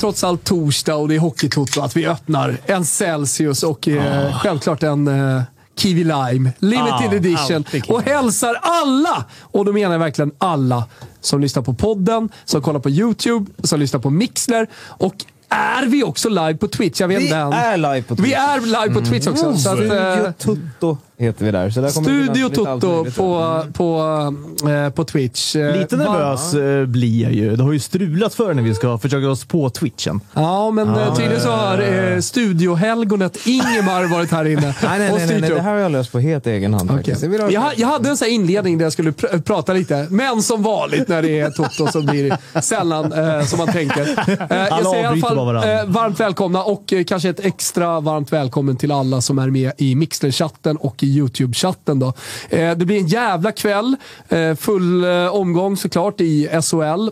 trots allt torsdag och det är Hockeytoto att vi öppnar en Celsius och eh, självklart en eh, Kiwi Lime. Limited Ah, edition. Och hälsar alla, och då menar jag verkligen alla, som lyssnar på podden, som kollar på YouTube, som lyssnar på Mixler och är vi också live på Twitch? Jag vet Vi än. är live på Twitch. Vi är live på Twitch också. Så att, eh, Tutto heter vi där. Så där Studio Toto på, på, eh, på Twitch. Eh, Lite nervös eh, blir jag ju. Det har ju strulat för när vi ska försöka oss på twitchen. Ja, men eh, tydligen så har eh, studiohelgonet Ingemar varit här inne Nej, nej, och nej, nej, styrt nej, upp. det här har jag löst på helt egen hand faktiskt. Jag Jag, jag hade en sån här inledning där jag skulle pr prata lite, men som vanligt när det är Toto så blir det sällan eh, som man tänker. Eh, jag säger i alla fall eh, varmt välkomna och eh, kanske ett extra varmt välkommen till alla som är med i Mixler-chatten och i YouTube-chatten. Då. Eh, det blir en jävla kväll, eh, full eh, omgång såklart i SHL.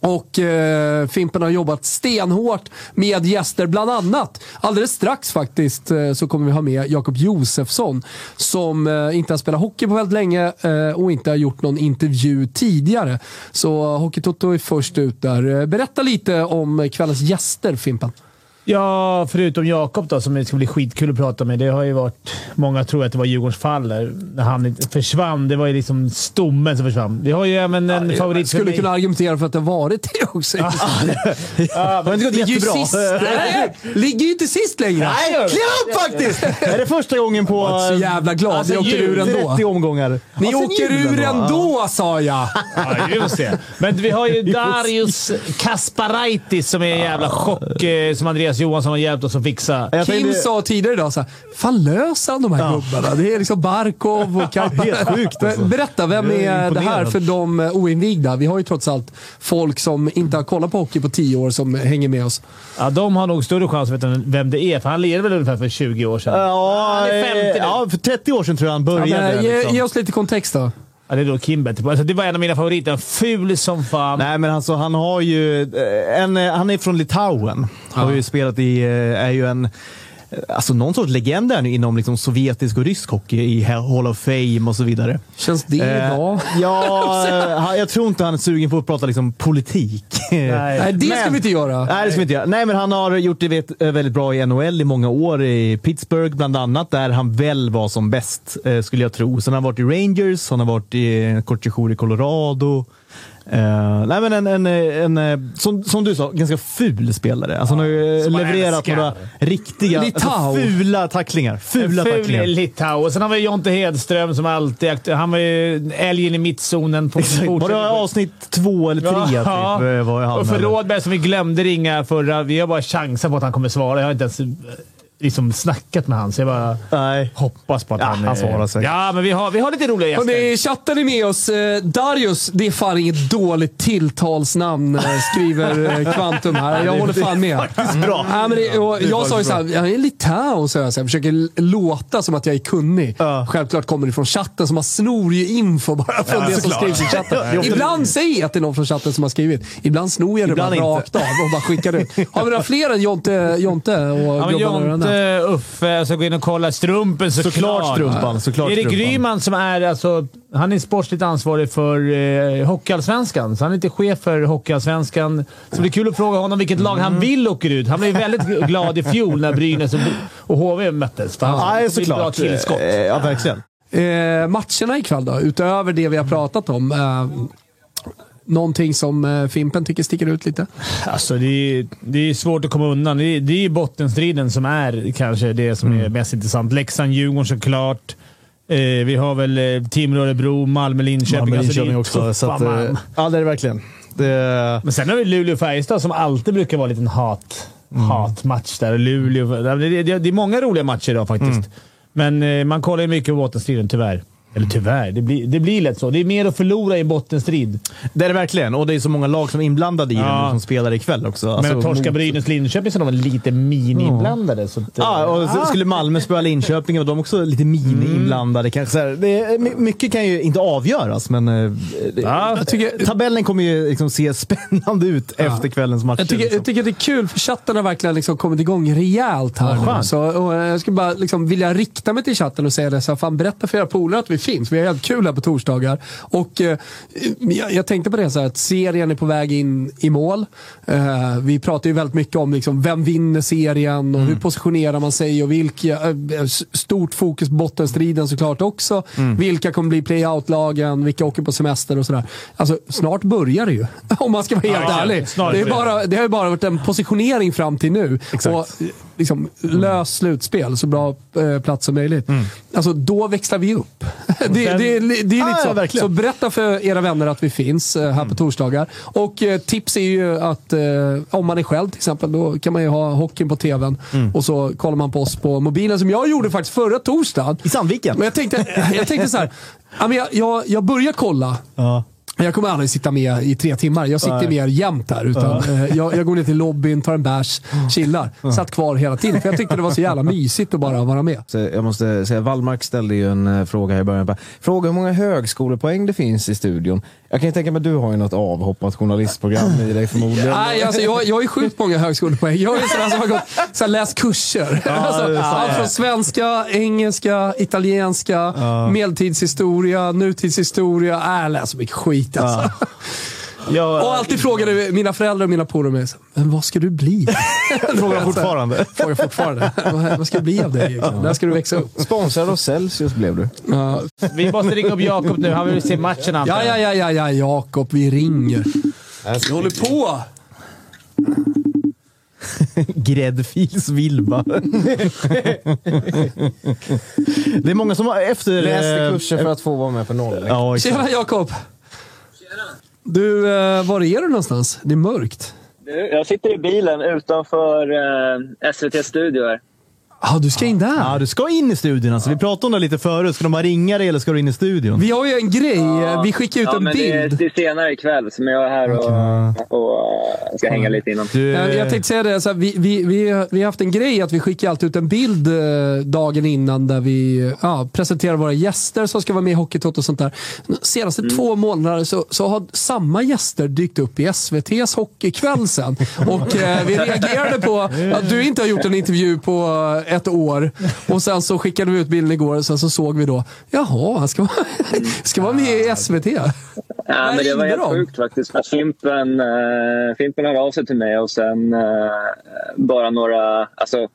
Och eh, Fimpen har jobbat stenhårt med gäster, bland annat. Alldeles strax faktiskt eh, så kommer vi ha med Jakob Josefsson som eh, inte har spelat hockey på väldigt länge eh, och inte har gjort någon intervju tidigare. Så eh, Hockeytoto är först ut där. Eh, berätta lite om kvällens gäster Fimpen. Ja, förutom Jakob då, som det ska bli skitkul att prata med. Det har ju varit... Många tror att det var Djurgårdens fall där, när han försvann. Det var ju liksom stommen som försvann. Vi har ju även en favorit för Skulle kunna argumentera för att det varit det också. Ja, Har det inte gått jättebra? sist. Nej, ligger ju inte sist längre. Nej, kliv upp faktiskt! är det första gången på Jag är så jävla glad. Alltså, Ni åker ur ändå. 30 omgångar? Ni Alltså, åker ur ändå, sa jag. Ja, just det. Men vi har ju Darius Kasparaitis som är en jävla chock eh, som Andreas Johansson har hjälpt oss att fixa. Jag Kim tänkte- sa tidigare idag såhär, fan löser han de här gubbarna? Det är liksom Barkov och Karp. Helt sjukt, alltså. Berätta, vem är är det här för de eh, oinvigda? Vi har ju trots allt folk som inte har kollat på hockey på tio år som hänger med oss. Ja, de har nog större chans att veta vem det är, för han lirade väl ungefär för 20 år sedan. Ja, Han är 50 nu. eh, ja, för 30 år sedan tror jag han Ja, började. men, ge, liksom. ge oss lite kontext då. Ja, det är då Kim bättre på. Alltså, det var en av mina favoriter. Ful som fan. Nej, men alltså han har ju... eh, En, eh, han är från Litauen. Har ju spelat i... eh, Är ju en... Alltså någon sorts legend där nu inom liksom sovjetisk och rysk hockey i Hall of Fame och så vidare. Känns det Eh, bra? Ja, eh, han- jag tror inte han är sugen på att prata liksom politik. Nej, det ska vi inte göra. Nej, det ska vi inte göra. Nej, men han har gjort det vet, eh, väldigt bra i NHL i många år. I Pittsburgh bland annat, där han väl var som bäst, eh, skulle jag tro. Sen har han varit i Rangers, han har varit i sejour i Colorado. Eh, nej, men en, en, en, en som, som du sa, ganska ful spelare. Alltså, han har ju levererat några riktiga alltså, Litau. fula tacklingar. Fula Ful tacklingar. Litauen. Och sen har vi Jonte Hedström som alltid... Han var ju älgen i mittzonen. På, Var det avsnitt två eller tre? Typ, eh, var han och för. Rådberg som vi glömde ringa förra. Vi har bara chansat på att han kommer svara. Jag har inte ens eh, liksom snackat med han, så jag bara Nej. hoppas på att Ja, han... han svarar säkert. Ja, men vi har, vi har lite roliga gäster. Hörrni, chatten är med oss. Eh, Darius, det är fan inget dåligt tilltalsnamn, eh, skriver eh, Kvantum här. Jag håller fan med. bra. Ja, men det, och jag sa ju såhär, jag är litau, så jag, så jag försöker låta som att jag är kunnig. Ja. Självklart kommer det från chatten, så man snor ju info bara från det som skrivs i chatten. Ja, Ibland säger jag att det är någon från chatten som har skrivit. Ibland snor jag det Ibland bara inte. rakt av och bara skickar ut. Har vi några fler än Jonte, Jonte och Ja, Gubbarna Jonte, Uffe, ska gå in och kolla strumpen såklart. Såklart strumpan. Såklart Erik strumpan. Gryman som är, alltså, han är sportsligt ansvarig för eh, Hockeyallsvenskan, så han är inte chef för Hockeyallsvenskan. Så det blir kul att fråga honom vilket lag Mm. han vill åka ut. Han blev väldigt glad i fjol när Brynäs och, och HV möttes. För han det blir ett bra såklart. tillskott. Eh, Ja, verkligen. Eh, matcherna ikväll då, utöver det vi har pratat om. Eh, någonting som eh, Fimpen tycker sticker ut lite? Alltså, det, är, det är svårt att komma undan. Det är, det är bottenstriden som är kanske det som Mm. är mest intressant. Leksand-Djurgården såklart. Eh, vi har väl eh, Timrå-Örebro, Malmö-Linköping. Malmö, Alltså, det är Linköping också. tuffa Så att, man. eh, ja, det är det verkligen. Det, Men sen har vi Luleå-Färjestad som alltid brukar vara en liten hat, Mm. hatmatch där. Luleå, det, det, det är många roliga matcher idag faktiskt. Mm. Men eh, man kollar ju mycket på bottenstriden, tyvärr. Eller tyvärr, det blir, det blir lätt så. Det är mer att förlora i en bottenstrid. det är det verkligen. Och det är så många lag som är inblandade i Ja. det nu som spelar ikväll också. Alltså, Men torska mot- Brynäs-Linköping så de är lite mini-inblandade. Så att, Ja, och så skulle Malmö spöa Linköping och de också lite mini-inblandade. Kanske så här, det är, my- mycket kan ju inte avgöras, men eh, Ja, Jag tycker, tabellen kommer ju liksom se spännande ut efter kvällens matcher. Jag tycker, liksom. jag tycker det är kul, för chatten har verkligen liksom kommit igång rejält här nu. Så, och eh, jag skulle bara liksom vilja rikta mig till chatten och säga det. Så här, fan, berätta för era polare att vi finns. Vi har helt kul här på torsdagar. Och eh, jag, jag tänkte på det så här, att serien är på väg in i mål. Eh, vi pratar ju väldigt mycket om liksom, vem vinner serien och hur positionerar man sig och vilka, eh, s- stort fokus på bottenstriden såklart också. Vilka kommer bli play-out-lagen, vilka åker på semester och sådär. Alltså, snart börjar det ju, om man ska vara helt Ja, ärlig. Det, är bara, det har ju bara varit en positionering fram till nu. Exakt. Och, eh, liksom, lös slutspel, så bra eh, plats som möjligt. Alltså, då växlar vi upp. det, det, det, är lite Ja, så. verkligen. så berätta för era vänner att vi finns eh, här på torsdagar. Och eh, tips är ju att eh, om man är själv till exempel, då kan man ju ha hockeyn på tvn. Och så kollar man på oss på mobilen, som jag gjorde faktiskt förra torsdagen. I Sandviken. Men jag tänkte, jag tänkte så här, jag, jag, jag börjar kolla. Ja. Jag kommer aldrig sitta med i tre timmar. Jag sitter Nej. mer jämt där. Utan, eh, jag, jag går ner till lobbyn, tar en bärs, chillar. Satt kvar hela tiden, för jag tyckte det var så jävla mysigt att bara vara med. Så jag måste säga, Wallmark ställde ju en eh, fråga här i början. Fråga hur många högskolepoäng det finns i studion. Jag kan ju tänka mig att du har ju något avhoppat journalistprogram i dig förmodligen. Nej, alltså, jag, jag har ju sjukt många högskolepoäng. Jag är en sån som har gått, så här, läst kurser. alltså, är sant. allt från svenska, engelska, italienska, medeltidshistoria, nutidshistoria. Äh, jag läser mycket skit alltså. Jag, Och alltid frågade mina föräldrar och mina polare mig, men vad ska du bli? Frågar fortfarande. Frågar fortfarande. vad, ska det bli av dig? Liksom? När ska du växa upp? Sponsrad av Celsius blev du. Ja, vi måste ringa upp Jakob nu. Han vill se matchen antar ja, ja, ja, ja, Jakob, vi ringer. Vi håller på. Gräddfilsvilma. det är många som har efter... Läste eh, kurser för att få vara med på noll. Ja. Tjena Jakob! Du, eh, var är du någonstans? Det är mörkt. Du, jag sitter i bilen utanför eh, SVT Studio här. Ja, du ska in där. Ja, du ska in i studion. Alltså. Vi pratade om det lite förut. Ska de bara ringa dig eller ska du in i studion? Vi har ju en grej. Vi skickar ut ja, en men det, är- bild. det är senare ikväll som jag är här och, och eh, ska hänga lite innan. Du, Jag tänkte säga det, så här, vi, vi, vi, vi har haft en grej att vi skickar alltid ut en bild eh, dagen innan där vi ja, presenterar våra gäster som ska vara med i Hockeytoto och sånt där. De senaste två månaderna så, så har samma gäster dykt upp i SVTs Hockeykväll sen. Och eh, vi reagerade på att du inte har gjort en intervju på ett år. Och sen så skickade vi ut bilden igår och sen så såg vi då, jaha, han ska, vara- ska vara med i SVT. Ja, men det var helt sjukt faktiskt. För Fimpen, eh, Fimpen hörde av sig till mig och sen eh, bara några, alltså,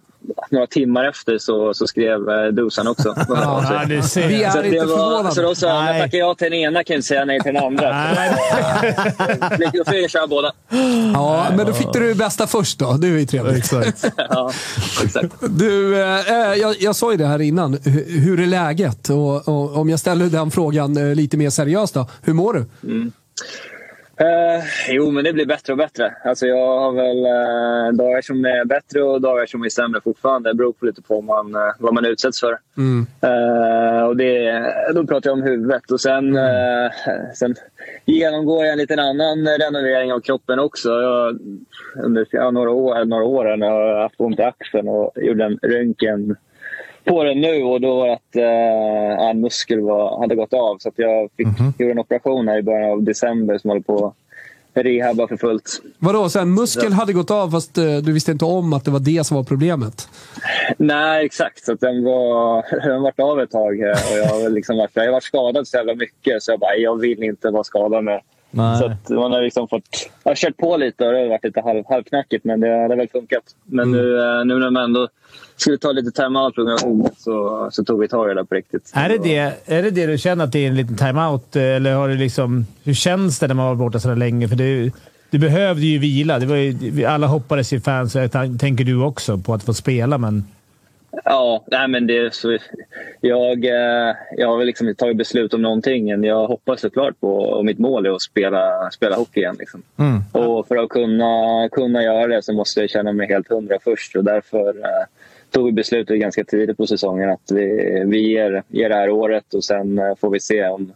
några timmar efter så, så skrev eh, Dusan också. Ja, du ser. Vi är Så inte det förvånade. så då sa jag, Nej. men tackar jag till den ena kan jag inte säga nej till den andra. Nej, Då får jag köra båda. Ja, men då fick du bästa först då. Det är ju trevligt. Exakt. Ja, exakt. Du, eh, eh, jag, jag sa ju det här innan. Hur, hur är läget? Och, och, om jag ställer den frågan eh, lite mer seriöst då. Hur mår du? Eh, jo, men det blir bättre och bättre. Alltså, jag har väl eh, dagar som är bättre och dagar som är sämre fortfarande. Det beror på lite på vad man, eh, vad man utsätts för. Eh, och det, då pratar jag om huvudet. Och sen, eh, sen genomgår jag en liten annan renovering av kroppen också. Jag, under ja, några år, några år när jag har haft ont i axeln och gjorde en röntgen på den nu och då var det att eh, en muskel var, hade gått av. Så jag fick gjorde en operation här i början av december som håller på att rehabba för fullt. Vadå, så en muskel hade gått av fast eh, du visste inte om att det var det som var problemet? Nej, exakt. Så den var den varit av ett tag. Och jag, liksom jag har varit skadad så jävla mycket så jag bara, jag vill inte vara skadad med. Nej. Så att man har liksom fått, jag har kört på lite och det har varit lite halv, halvknackigt men det, det har väl funkat. Men nu, eh, nu när man ändå skulle ta lite time-out så, så tog vi tag i det där på riktigt. Är det, det, är det det du känner att det är en liten timeout? Eller har du liksom, hur känns det när man var borta så länge? För det, du behövde ju vila. Det var ju, alla hoppades ju fans, jag tänker du också, på att få spela. Men Ja, nej men det så, jag, eh, jag har liksom inte tagit beslut om någonting än. Jag hoppas såklart på, och mitt mål är att spela, spela hockey igen. Liksom. Och för att kunna, kunna göra det så måste jag känna mig helt hundra först och därför eh, tog vi beslutet ganska tidigt på säsongen att vi, vi ger, ger det här året och sen eh, får vi se om,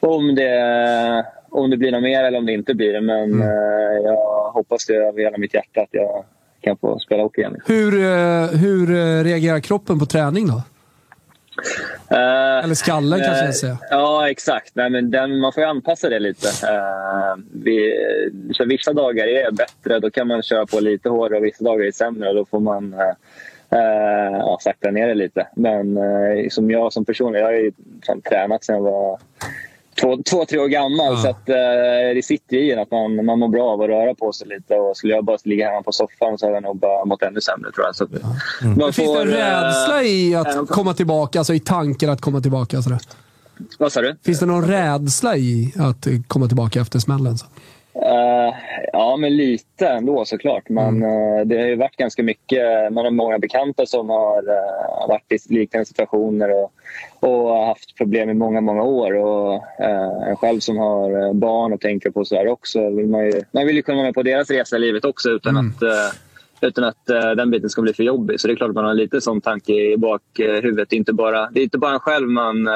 om, det, om det blir något mer eller om det inte blir det. Men eh, jag hoppas det av hela mitt hjärta att jag kan få spela hockey igen. Hur, eh, hur eh, reagerar kroppen på träning då? Eh, Eller skallen kanske jag säga. Ja, exakt. Nej, men den, man får ju anpassa det lite. Eh, vi, så vissa dagar är bättre, då kan man köra på lite hårdare och vissa dagar är sämre. Då får man, eh, ja, sakta ner det lite. Men som jag som person, jag har ju tränat sedan jag var två, två tre år gammal. Så att, eh, det sitter i en att man, man mår bra av att röra på sig lite. Och skulle jag bara ligga hemma på soffan så hade jag nog bara mått ännu sämre tror jag. Så, att man Men finns det en eh, rädsla i att eh, komma tillbaka? Alltså i tanken att komma tillbaka? Sådär. Vad sa du? Finns det någon rädsla i att komma tillbaka efter smällen? Så? Eh, ja, men lite ändå såklart. Man, eh, det har ju varit ganska mycket. Man har många bekanta som har eh, varit i liknande situationer och, och haft problem i många, många år. Och uh, en själv som har barn och tänker på sådär också. Vill man, ju, man vill ju kunna vara med på deras resa i livet också utan att eh, utan att den biten ska bli för jobbig. Så det är klart att man har lite sån tanke i bakhuvudet. Det är inte bara, det är inte bara en själv man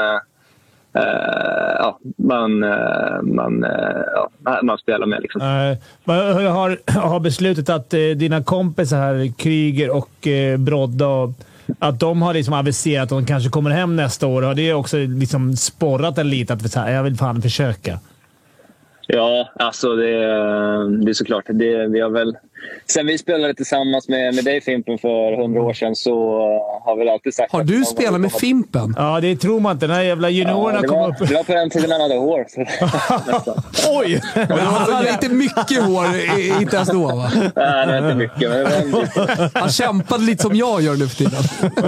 eh, eh, ja, man, eh, man, eh, ja, man spelar med. Liksom. Uh, har, har beslutet att uh, dina kompisar här, Kryger och uh, Brodda, att de har liksom aviserat att de kanske kommer hem nästa år. Har det också liksom sporrat en lite att här, jag vill fan försöka? Ja, alltså det, det är såklart. Det, vi har väl, sen vi spelade tillsammans med, med dig Fimpen för hundra år sedan så har vi alltid sagt... Har att du någon spelat med Fimpen? Ja, det tror man inte. När jävla juniorerna det, kom var, upp. det var på den tiden han hade hår. Oj! Han hade inte mycket hår, i- inte ens då va? Nej, det var inte mycket. Men det, var, Han kämpade lite som jag gör nu för tiden.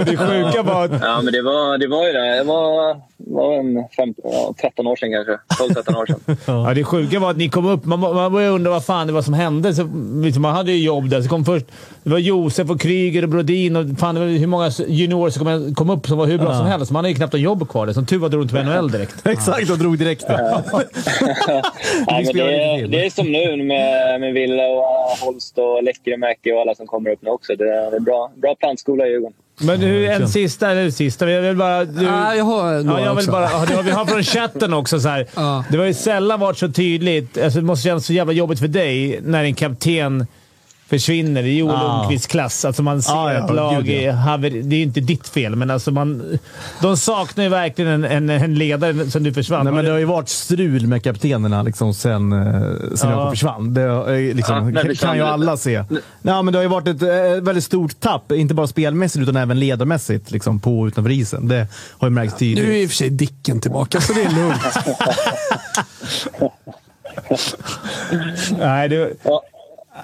Det sjuka var att ja, men det, var, det var ju det. Det var, var en 15, ja, 13 år sedan kanske. 12-13 år sedan. Ja, det sjuka var att ni kom upp. Man, man började undra vad fan det var som hände. Så, liksom, man hade ju jobb där. Så kom först, det var Josef och Kryger och Brodin och fan, hur många juniorer som kom, upp som var hur bra som helst. Man hade ju knappt en jobb kvar där. Som tur var drog de till NHL direkt. Exakt, och drog direkt. Ja, men spelar det, till. det är som nu med, med Villa och Holst och Läckeremäki och alla som kommer upp nu också. Det är en bra, bra plantskola i Djurgården. Men hur, en sista, eller sista. Jag vill bara... Du, Nej, jag har Ja, några jag vill också. bara, ja, det vi har från chatten också. Så här. Ja. Det har ju sällan varit så tydligt. Alltså, det måste kännas så jävla jobbigt för dig när en kapten försvinner i Joel Ja. Lundqvists klass. Alltså man ser Ja, ja, ett lag gud, ja. i haveri. Det är ju inte ditt fel, men alltså man, de saknar ju verkligen en, en, en ledare sen du försvann. Nej, men det har ju varit strul med kaptenerna liksom sen, eh, sen Ja. Jakob försvann. Det eh, liksom, Ja, kan, försvann kan ju alla se. Nej, men det har ju varit ett eh, väldigt stort tapp, inte bara spelmässigt utan även ledarmässigt liksom, på och utanför isen. Det har ju märkts tydligt. Nu är i och för sig Dicken tillbaka, så det är lugnt. Nej, det, Ja,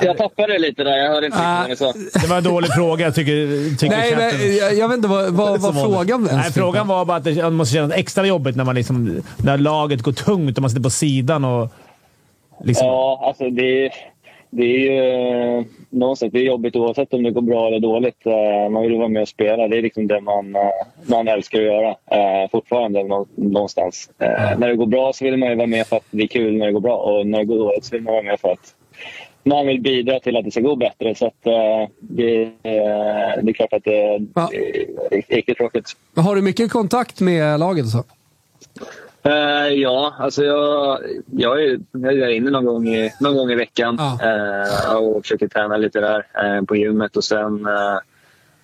jag tappade det lite där. Jag hörde inte Ah. vad sa. det var en dålig fråga, tycker, tycker Nej, men jag, jag vet inte vad, vad, vad frågan ens Nej, frågan var bara att det måste kännas extra jobbigt när, man liksom, när laget går tungt och man sitter på sidan. och liksom, Ja, alltså det, det är ju eh, någonstans det är jobbigt oavsett om det går bra eller dåligt. Eh, Man vill ju vara med och spela. Det är liksom det man, eh, man älskar att göra fortfarande nå- någonstans. När det går bra så vill man ju vara med för att det är kul när det går bra och när det går dåligt så vill man vara med för att man vill bidra till att det ska gå bättre. Så att, eh, det, eh, det är klart att det, Ja. är riktigt tråkigt. Har du mycket kontakt med laget? Så? Eh, ja, alltså jag, jag, är, jag är inne någon gång i, någon gång i veckan Ja. eh, och försöker träna lite där eh, på gymmet. Och sen,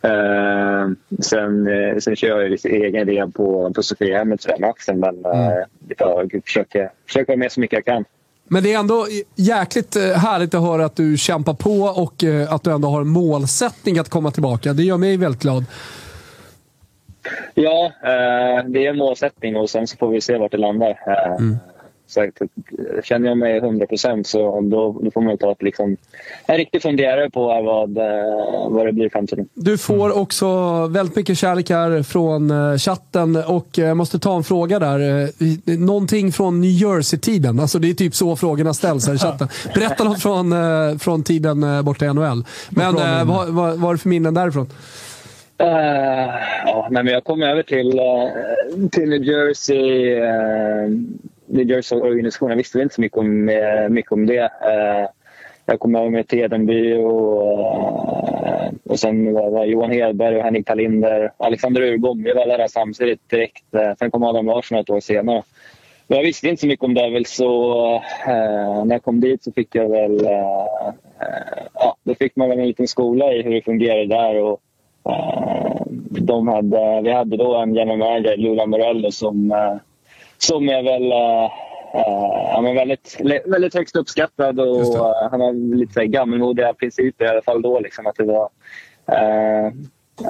eh, sen, eh, sen kör jag lite egen rehab på, på Sofiahemmet med axeln. Men eh, jag försöker, försöker vara med så mycket jag kan. Men det är ändå jäkligt eh, härligt att höra att du kämpar på och eh, att du ändå har en målsättning att komma tillbaka. Det gör mig väldigt glad. Ja, eh, det är en målsättning och sen så får vi se vart det landar. Eh, eh, känner jag mig 100 procent så då, då får man ta ett, liksom, en riktig funderare på vad, eh, vad det blir i framtiden. Du får också väldigt mycket kärlek här från eh, chatten och jag måste ta en fråga där. Eh, Någonting från New Jersey-tiden. Alltså det är typ så frågorna ställs här i chatten. Berätta något från, eh, från tiden eh, borta i NHL. Men eh, vad, vad, vad är det för minnen därifrån? Eh, ja, men jag kom över till, eh, till New Jersey. Uh, New Jersey-organisationen, Jag visste väl inte så mycket om, eh, mycket om det. Eh, jag kom över med Tedenby och, eh, och sen var, det Johan Hedberg och Henrik Talinder. Alexander Urbom. Vi var alla där samtidigt direkt. Sen kom Adam Larsson ett år senare. Men jag visste inte så mycket om Devils så, eh, när jag kom dit så fick jag väl... Eh, eh, ja, då fick man väl en liten skola i hur det fungerar där. Och, Eh, de hade, vi hade då en general manager, Lula Morello, som, eh, som är väl eh, eh, ja, men väldigt, väldigt högst uppskattad och eh, han har lite så här gammalmodiga principer i alla fall då. Liksom, att det var, eh,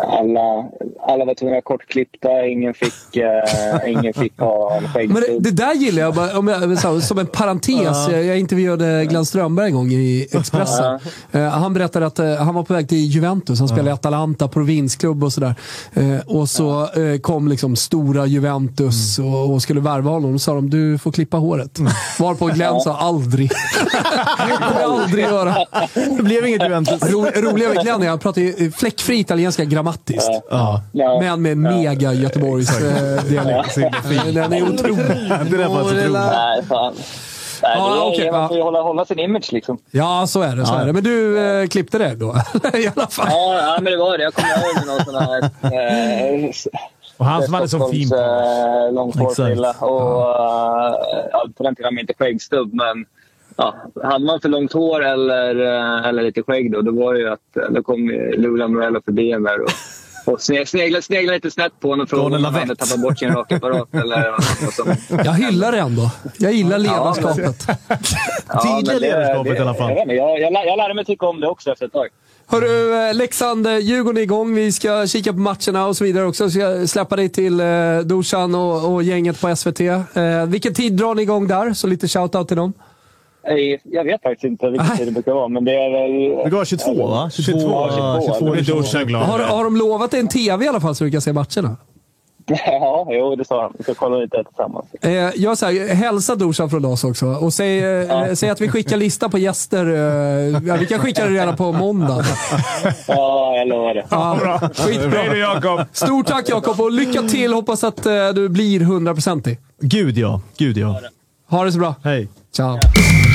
alla, alla var tvungna att kortklippta. Ingen fick, eh, ingen fick ha en Men det, det där gillar jag. bara, Om jag så- som en parentes. Jag jag intervjuade Glenn Strömberg en gång i Expressen. Eh, han berättade att eh, han var på väg till Juventus. Han spelade i Atalanta, provinsklubb och sådär. Eh, och så kom liksom stora Juventus och, och skulle värva honom. Då sa de, du får klippa håret. Varpå Glenn sa, aldrig. det kommer jag aldrig göra. Det blev inget Juventus. Ro, roliga med Glenn är att han pratar ju fläckfri italienska grammatiskt. Ja. Ja. Men med mega Göteborgs dialekt. Den är otrolig. Det där var inte tro. Nej, Ja, det är, okej, man ja. får ju hålla, hålla sin image liksom. Ja, så är det. Så är det. Men du eh, klippte det då? I alla fall. Ja, ja, men det var det. Jag kommer ihåg någon sån här... Eh, Och han som hade så fin eh, hårfrilla. Och, ja, på den tiden hade man inte skäggstubb, men ja, hade man för långt hår eller, eh, eller lite skägg då, då var det ju att eh, då kom Lula Morello förbi en där och, och sne- sneglade, sneglade lite snett på honom och frågade om han hade tappat bort sin rakapparat eller något sånt. Jag hyllar det ändå. Jag gillar ledarskapet. Ja, det- ledarskapet det- i alla fall. Jag, vet inte, jag, jag, lär- jag lärde mig tycka om det också efter ett tag. Hörru, eh, Leksand, Djurgården är igång. Vi ska kika på matcherna och så vidare också. Så jag släppa dig till eh, Dusan och, och gänget på SVT. Eh, vilken tid drar ni igång där? Så lite shout-out till dem. Nej, Jag vet faktiskt inte vilken tid det brukar vara, men det är väl... Det går 22 va? 22, Ja, 22. Nu blir Dusan glad. Har, har de lovat en TV i alla fall så du kan se matcherna? Ja, jo, det sa han. Vi ska kolla lite tillsammans. Eh, jag säger, hälsa Dusan från oss också och säg, eh, säg att vi skickar lista på gäster. Eh, ja, vi kan skicka det redan på måndag. Ja, jag lovar det. Ja, skitbra. Hej då Jakob! Stort tack Jakob och lycka till. Hoppas att eh, du blir hundraprocentig. Gud ja. Gud ja. Ha det så bra. Hej. Ciao. Det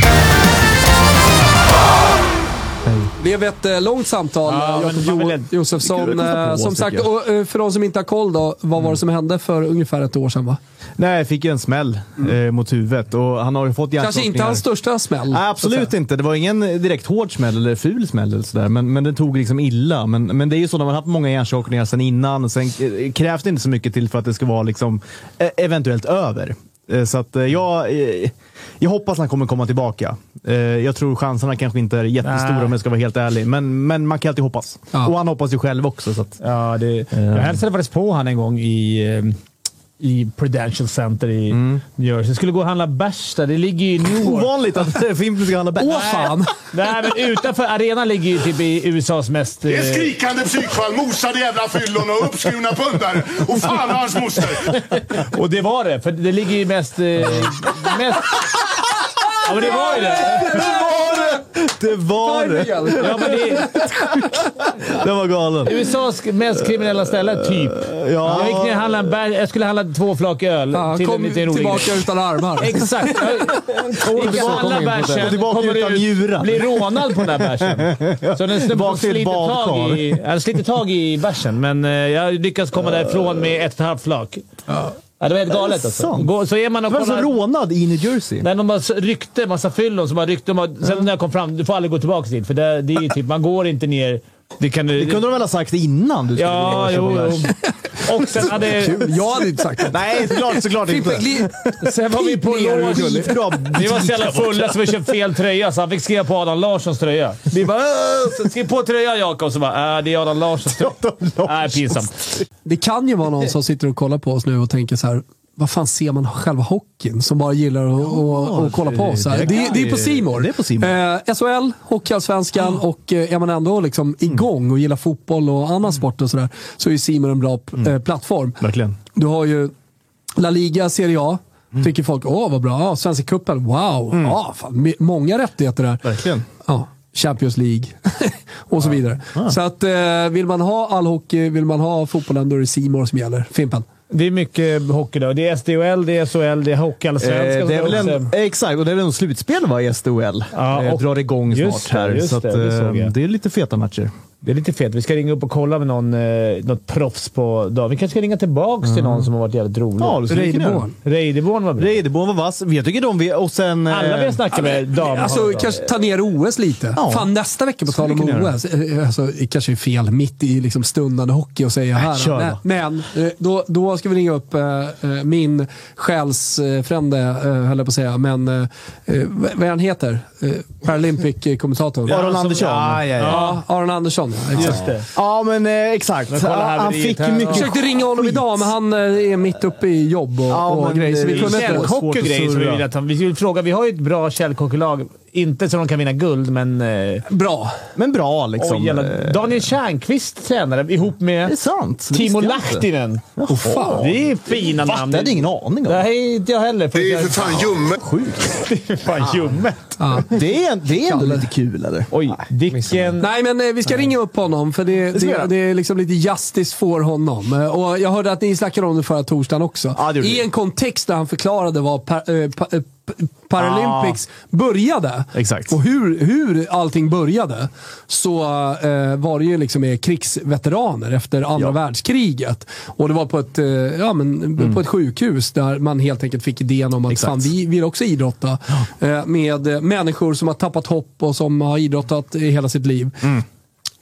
blev ett eh, långt samtal, Ja, men Jakob jo- Josefsson. På Eh, som sagt, och, eh, för de som inte har koll då, vad var det som hände för ungefär ett år sedan? Va? Nej, jag fick ju en smäll eh, mot huvudet och han har ju fått Kanske inte hans största smäll. Nej, absolut inte. Det var ingen direkt hård smäll eller ful smäll eller sådär, men, men det tog liksom illa. Men, men det är ju så när man har haft många hjärnskakningar sedan innan. Sen eh, krävs det inte så mycket till för att det ska vara liksom, eh, eventuellt över. Eh, Så att eh, jag, eh, jag hoppas han kommer komma tillbaka. Jag tror chanserna kanske inte är jättestora Nej. om jag ska vara helt ärlig, men, men man kan alltid hoppas. Ja. Och han hoppas ju själv också. Så att, Ja, det, jag hälsade faktiskt på han en gång i, i Prudential Center i New Jersey. Jag skulle gå och handla bärs där. Det ligger ju i Newark. ovanligt att Fimpen ska handla bärs. Åh fan! Nej, men utanför arenan ligger ju typ i USAs mest... Det är eh, skrikande psykfall, mosade jävla fyllon och uppskurna pundare. Och fan och hans moster! Och det var det, för det ligger ju mest... Eh, mest ja, men det var ju det. Det var det! Ja, men det är Det var galen. USAs mest kriminella ställe, typ. Ja. Jag gick ner och handlade en bär, Jag skulle handla två flak öl Ja, till en kom liten rolig tillbaka utan armar. Exakt. Jag gick och handlade bärsen. Tillbaka kommer utan ut, njurar. Blir rånad på den där bärsen. Så den snubben Bak till ett sliter tag i, han sliter tag i bärsen, men eh, jag lyckas komma därifrån med ett och ett halvt flak. Ja, det var helt galet alltså. Gå- Så är man och Var det så kollar... rånad i New Jersey? Nej, de bara ryckte, massa fyllon som bara ryckte. De bara, sen när jag kom fram, du får aldrig gå tillbaka dit. För det, det är typ, man går inte ner... Det kan du... Det kunde de väl ha sagt innan du skulle Ja, jo, jo. Och sen hade... Jag hade inte sagt det. Nej, såklart, såklart inte. Sen var vi på. Bra. Vi var så jävla fulla så vi köpte fel tröja, så han fick skriva på Adam Larssons tröja. Vi bara "Åh, “Skriv på tröjan Jakob”, så bara “Äh, det är Adam Larssons tröja”. Nej, pinsamt. Det kan ju vara någon som sitter och kollar på oss nu och tänker så här. Vad fan ser man själva hockeyn som bara gillar att att kolla på oss? här? det- Det, det är på Simor. det är på More. Eh, SHL, Hockeyallsvenskan och eh, är man ändå liksom igång och gillar fotboll och annan sport och sådär så är Simor en bra eh, plattform. Verkligen. Du har ju La Liga, Serie A. Tycker folk, åh vad bra. Ja, Svenska cupen, wow. Ja, fan, många rättigheter där. Verkligen. Ja, Champions League och så vidare. Så att eh, vill man ha all hockey, vill man ha fotbollen, då är det Simor som gäller. Fimpen. Det är mycket hockey då. Det är SDHL, det är SHL, det är Hockeyallsvenskan. Eh, det är väl också. en, exakt, och det är väl en slutspel va, i SDHL. Ja, eh, drar igång snart här. det, just så att, det, det såg eh, jag. det är lite feta matcher. Det är lite fet. Vi ska ringa upp och kolla med någon, eh, något proffs på dagen. Vi kanske ska ringa tillbaka till någon som har varit jävligt rolig. Ja. Reideborn. Reideborn var bra. Reideborn var vass. Jag tycker de vi... Och sen... eh, Alla vi har snackat med damer Alltså varit bra. kanske ta ner OS lite. Ja. Fan nästa vecka på tal om OS. eh, Alltså, det kanske är fel mitt i liksom stundande hockey att säga här. kör men då. men eh, då, då ska vi ringa upp eh, eh, min själsfrände, eh, höll jag på att säga. Men eh, eh, vad han heter? Eh, Paralympic-kommentatorn. Aron Andersson. Ja, ja, ja. Ja, Aron Andersson. Just det. Ja, men eh, exakt. Men kolla här han med fick ju mycket Jag försökte ringa honom idag, men han eh, är mitt uppe i jobb och, Ja, och men grejer. Så vi det- kunde inte... Källkock- och grejer som vi vill att han... Vi vill fråga. Vi har ju ett bra källkocklag. Inte så de kan vinna guld, men... Eh, Bra. Men bra liksom. oj, jävla, Eh, Daniel Tjärnqvist tränare ihop det med är sant. Det Timo. Lahtinen. Oh, fan. Det är fina Va? namn. Det hade jag ingen aning om. Nej, inte jag heller. Det är ju för fan ljummet. Det är fan ljummet. Ja. Det är, det är ändå lite kul, eller? Oj, vilken... Nej, men eh, vi ska ringa upp honom för det, det, göra. det är liksom lite justice för honom. Eh, Och jag hörde att ni snackade om det förra torsdagen också. Det gjorde I en kontext där han förklarade vad par, eh, Paralympics började Exakt. och hur, hur allting började så eh, var det ju liksom krigsveteraner efter andra Ja. världskriget. Och det var på ett, eh, ja, men, på ett sjukhus där man helt enkelt fick idén om att Exakt. fan, vi vill också idrotta. Eh, med eh, människor som har tappat hopp och som har idrottat i hela sitt liv.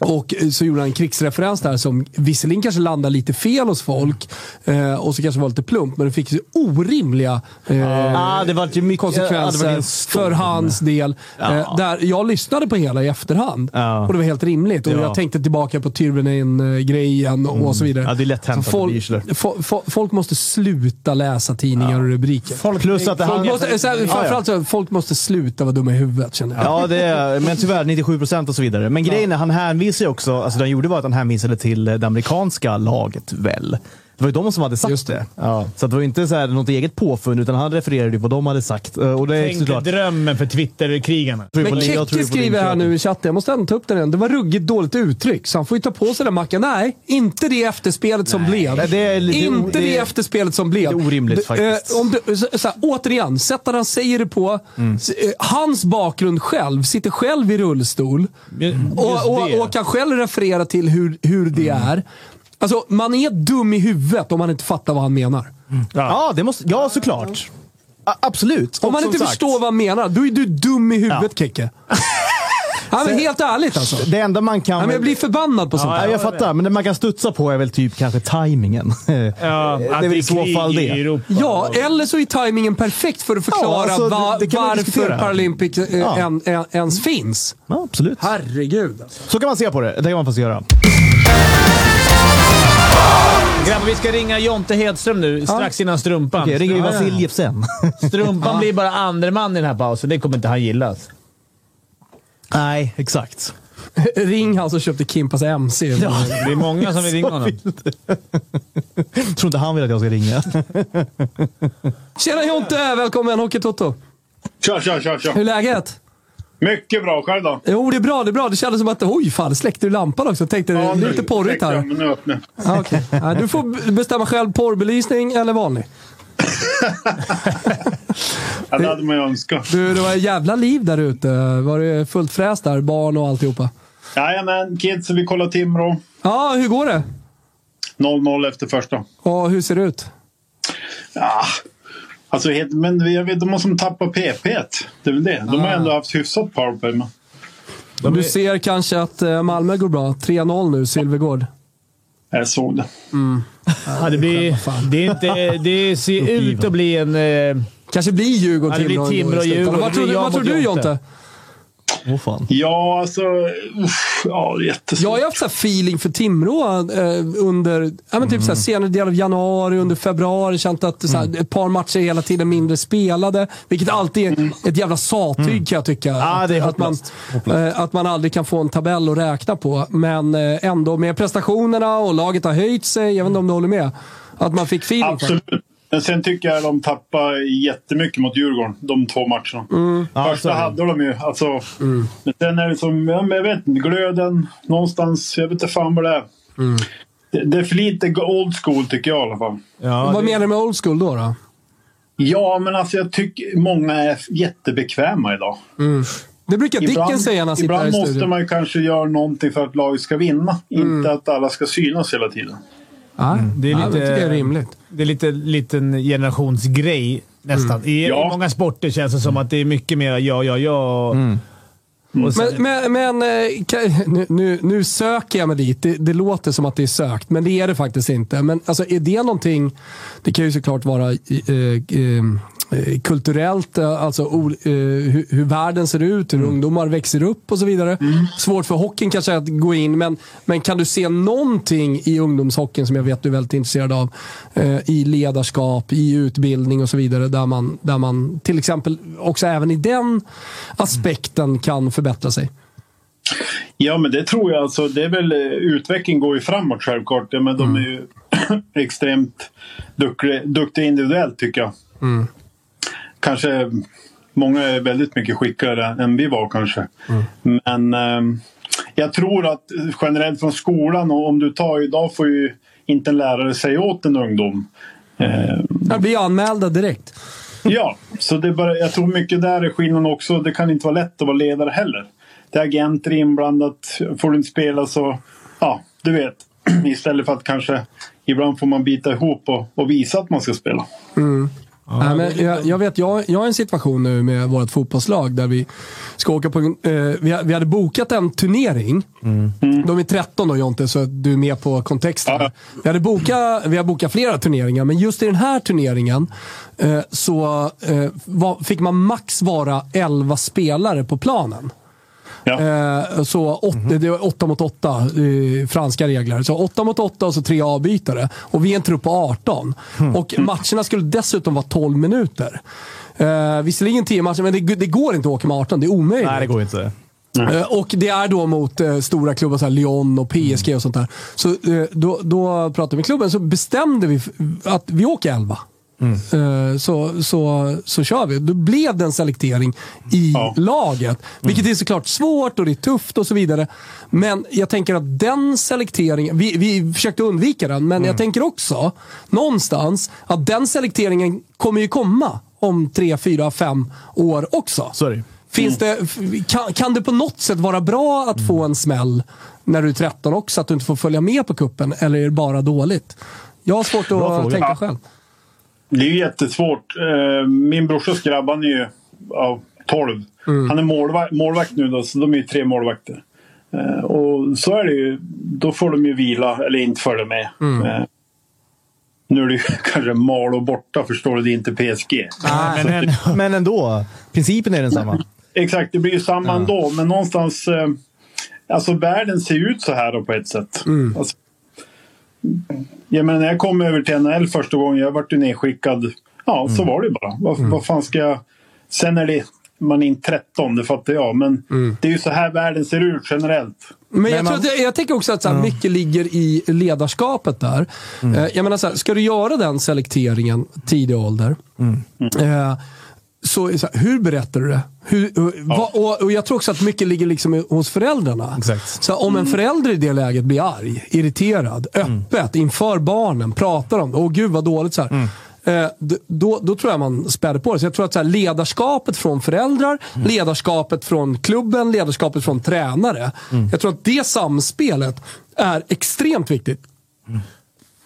Och så gjorde han en krigsreferens där som visserligen kanske landade lite fel hos folk eh, och så kanske var lite plump, men det fick ju orimliga eh, Ah, det var ju mycket, konsekvenser ja, för hans del. Ja. Eh, där jag lyssnade på hela i efterhand Ja. och det var helt rimligt. Och Ja. Jag tänkte tillbaka på Tyrvenen-grejen och, och så vidare. Ja, det är lätt hänt folk, fo- fo- folk måste sluta läsa tidningar och rubriker. Plus att det Folk måste, så här, framförallt så, folk måste sluta vara dumma i huvudet känner jag. Ja, det är, men tyvärr 97 procent och så vidare. Men grejen är, han hänvisar ju också, alltså det gjorde var att han hänvisade till det amerikanska laget väl. Det var ju de som hade sagt Just det. det. Ja. Så att det var ju inte så här något eget påfund, utan han refererade ju vad de hade sagt. Eh, Och det är Tänk såklart... drömmen för Twitter-krigarna. Men på skriver här nu i chatten, jag måste ändå ta upp den igen. Det var ruggigt dåligt uttryck, så han får ju ta på sig den mackan. Nej, inte det efterspelet som blev. Nej, det är inte det, det efterspelet som blev. det är orimligt D- faktiskt. eh, om du, så, så här, återigen, sättet han säger det på. Mm. eh, Hans bakgrund själv, sitter själv i rullstol. Och, och, och kan själv referera till hur, hur det Mm. är. Alltså, man är dum i huvudet om man inte fattar vad han menar. Ja, det måste, ja såklart. A- absolut. Om Och man inte sagt, förstår vad han menar, då är du dum i huvudet Keke. Ja, men helt ärligt alltså. Det enda man kan... Ja, men jag blir förbannad på sånt Ja, här. jag fattar, men det man kan studsa på är väl typ kanske tajmingen. Ja, det är väl i så fall det. Europa. Ja, eller så är tajmingen perfekt för att förklara alltså, det- va- det man varför. Paralympics eh, Ja. en, en, ens finns. Ja, absolut. Herregud. Alltså. Så kan man se på det. Det kan man faktiskt göra. Grabbar, vi ska ringa Jonte Hedström nu, strax innan Strumpan. Okej, ringer vi Ja, ja. Vasiljev sen. Strumpan blir bara andre man i den här pausen. Det kommer inte han gilla. Nej, exakt. Ring han som köpte Kimpas MC. Det är många som vill ringa honom. Tror inte han vill att jag ska ringa. Tjena Jonte! Välkommen Hockeytoto. Tja, tja, tja, tja. Hur är läget? Mycket bra. Själv då? Jo, det är bra. Det är bra. Det kändes som att oj fan, släckte du lampan också? Tänkte, det är nu lite porrigt tänkte jag, här. men Nu öppnar. Ja, okej. ja, du får bestämma själv, porrbelysning eller vanlig. Ja, det hade man ju önskat. Du, det var ett jävla liv där ute. Var det fullt fräs där? Barn och alltihopa? Jajamän, kids. Vi kollar Timrå. Ja, hur går det? 0-0 efter första. Och hur ser det ut? Ja, alltså, men jag vet, de har som tappat PP. Det är väl det. De har Ah. ändå haft hyfsat powerplay. Men Du ser kanske att eh, Malmö går bra. 3-0 nu, Sylvegård. jag såg det. Ja, det, blir, det, är inte, det ser ut att bli en... Eh, Kanske blir Djurgården, Ja, det blir Timrå. Timrå och Djurgården. Vad tror, du- jag vad tror du Jonte. Åh fan. Ja, alltså... Uff, ja, jättesvårt. Jag har ju haft så feeling för Timrå eh, under ja, men typ så här, senare del av januari, under februari. Känt att så här, ett par matcher hela tiden mindre spelade. Vilket alltid är ett jävla sattyg kan jag tycka. Det är att, man, eh, att man aldrig kan få en tabell att räkna på. Men eh, ändå med prestationerna och laget har höjt sig. Jag vet inte om du håller med? Att man fick feeling. Absolut. Men sen tycker jag de tappade jättemycket mot Djurgården, de två matcherna. Mm. Första det. hade de ju. Alltså, Men sen är det som, ja, jag vet inte, glöden någonstans. Jag vet inte fan vad det är. Mm. Det, det är för lite old school tycker jag i alla fall. ja, Vad det, menar du med old school då? då? Ja, men alltså jag tycker många är jättebekväma idag. Det brukar Dicken säga när han sitter här ibland i måste studion. man ju kanske göra någonting för att laget ska vinna. Mm. Inte att alla ska synas hela tiden. Ja, det är ja, lite- det tycker jag är rimligt. det är lite liten generationsgrej nästan. I, Ja. I många sporter känns det som att det är mycket mer ja, ja, ja. Och sen, Men, men, men eh, ka- nu, nu, söker jag mig dit. Det, det låter som att det är sökt, men det är det faktiskt inte. Men alltså, är det någonting... Det kan ju såklart vara eh, eh, kulturellt, eh, alltså eh, hur, hur världen ser ut, hur Mm. ungdomar växer upp och så vidare. Svårt för hockeyn kanske att gå in, men, men kan du se någonting i ungdomshockeyn som jag vet du är väldigt intresserad av, eh, i ledarskap, i utbildning och så vidare, där man, där man till exempel också även i den aspekten kan förbättra sig? Ja, men det tror jag. Alltså, det är väl, eh, utveckling går ju framåt självklart. Ja, men de är ju extremt duktiga, duktiga individuellt tycker jag. Kanske många är väldigt mycket skickligare än vi var kanske. Men ehm, jag tror att generellt från skolan, och om du tar idag får ju inte en lärare säga åt en ungdom. Eh, Jag blir anmälda direkt. Ja, så det är bara, jag tror mycket där är skillnaden också. Det kan inte vara lätt att vara ledare heller. Det är agenter inblandat. Får du inte spela så, ja, du vet. Istället för att kanske ibland får man bita ihop och, och visa att man ska spela. Nej, men jag, jag vet, jag, jag har en situation nu med vårt fotbollslag där vi ska åka på en, eh, vi, vi hade bokat en turnering. De är 13 då Jonte, så du är med på kontexten. Ja. Vi, hade bokat, vi har bokat flera turneringar, men just i den här turneringen eh, så eh, var, fick man max vara 11 spelare på planen. Ja. Eh, så åt, det var 8 mot 8, eh, franska regler. Så 8 mot 8 och så tre avbytare. Och vi är en trupp på 18. Och matcherna skulle dessutom vara 12 minuter. Eh, visserligen 10 matcher, men det, det går inte att åka med 18. Det är omöjligt. Nej, det går inte. Eh, Och det är då mot eh, stora klubbar som Lyon och PSG och sånt där. Så eh, då, då pratade vi med klubben så bestämde vi att vi åker 11. Eh, Så, så, så kör vi. Då blev det en selektering i Ja. laget. Vilket är såklart svårt och det är tufft och så vidare. Men jag tänker att den selekteringen, vi, vi försökte undvika den, men jag tänker också någonstans att den selekteringen kommer ju komma om tre, fyra, fem år också. Det ju. Finns det, f- kan, kan det på något sätt vara bra att få en smäll när du är 13 också? Att du inte får följa med på kuppen Eller är det bara dåligt? Jag har svårt att tänka själv. Det är ju jättesvårt. Eh, Min brorsas grabb, han är ju ja, 12. Han är målvakt, målvakt nu då, så de är ju tre målvakter. Eh, Och så är det ju. Då får de ju vila eller inte följa med. Eh, Nu är det ju kanske Malå borta förstår du, det är inte PSG. Men en, Men ändå, principen är densamma. Exakt, det blir ju samma ändå. Men någonstans... Alltså världen ser ut så här då på ett sätt. Alltså, jag menar, när jag kom över till NHL första gången, jag vart ju nedskickad. Ja, så var det bara. Vad, vad fan ska jag... Sen är det... Man är inte 13, det fattar jag. Men det är ju så här världen ser ut generellt. Men, jag, tror att, jag tänker också att så här, mycket ligger i ledarskapet där. Eh, jag menar så här, ska du göra den selekteringen tidig ålder, eh, så, så här, hur berättar du det? Hur, hur- vad- och, och Jag tror också att mycket ligger liksom hos föräldrarna. Exakt. Så om en förälder i det läget blir arg, irriterad, öppet inför barnen, pratar om det. Åh gud vad dåligt. Så här. Eh, då, då tror jag man späder på det. Så jag tror att så här, ledarskapet från föräldrar, ledarskapet från klubben, ledarskapet från tränare. Jag tror att det samspelet är extremt viktigt.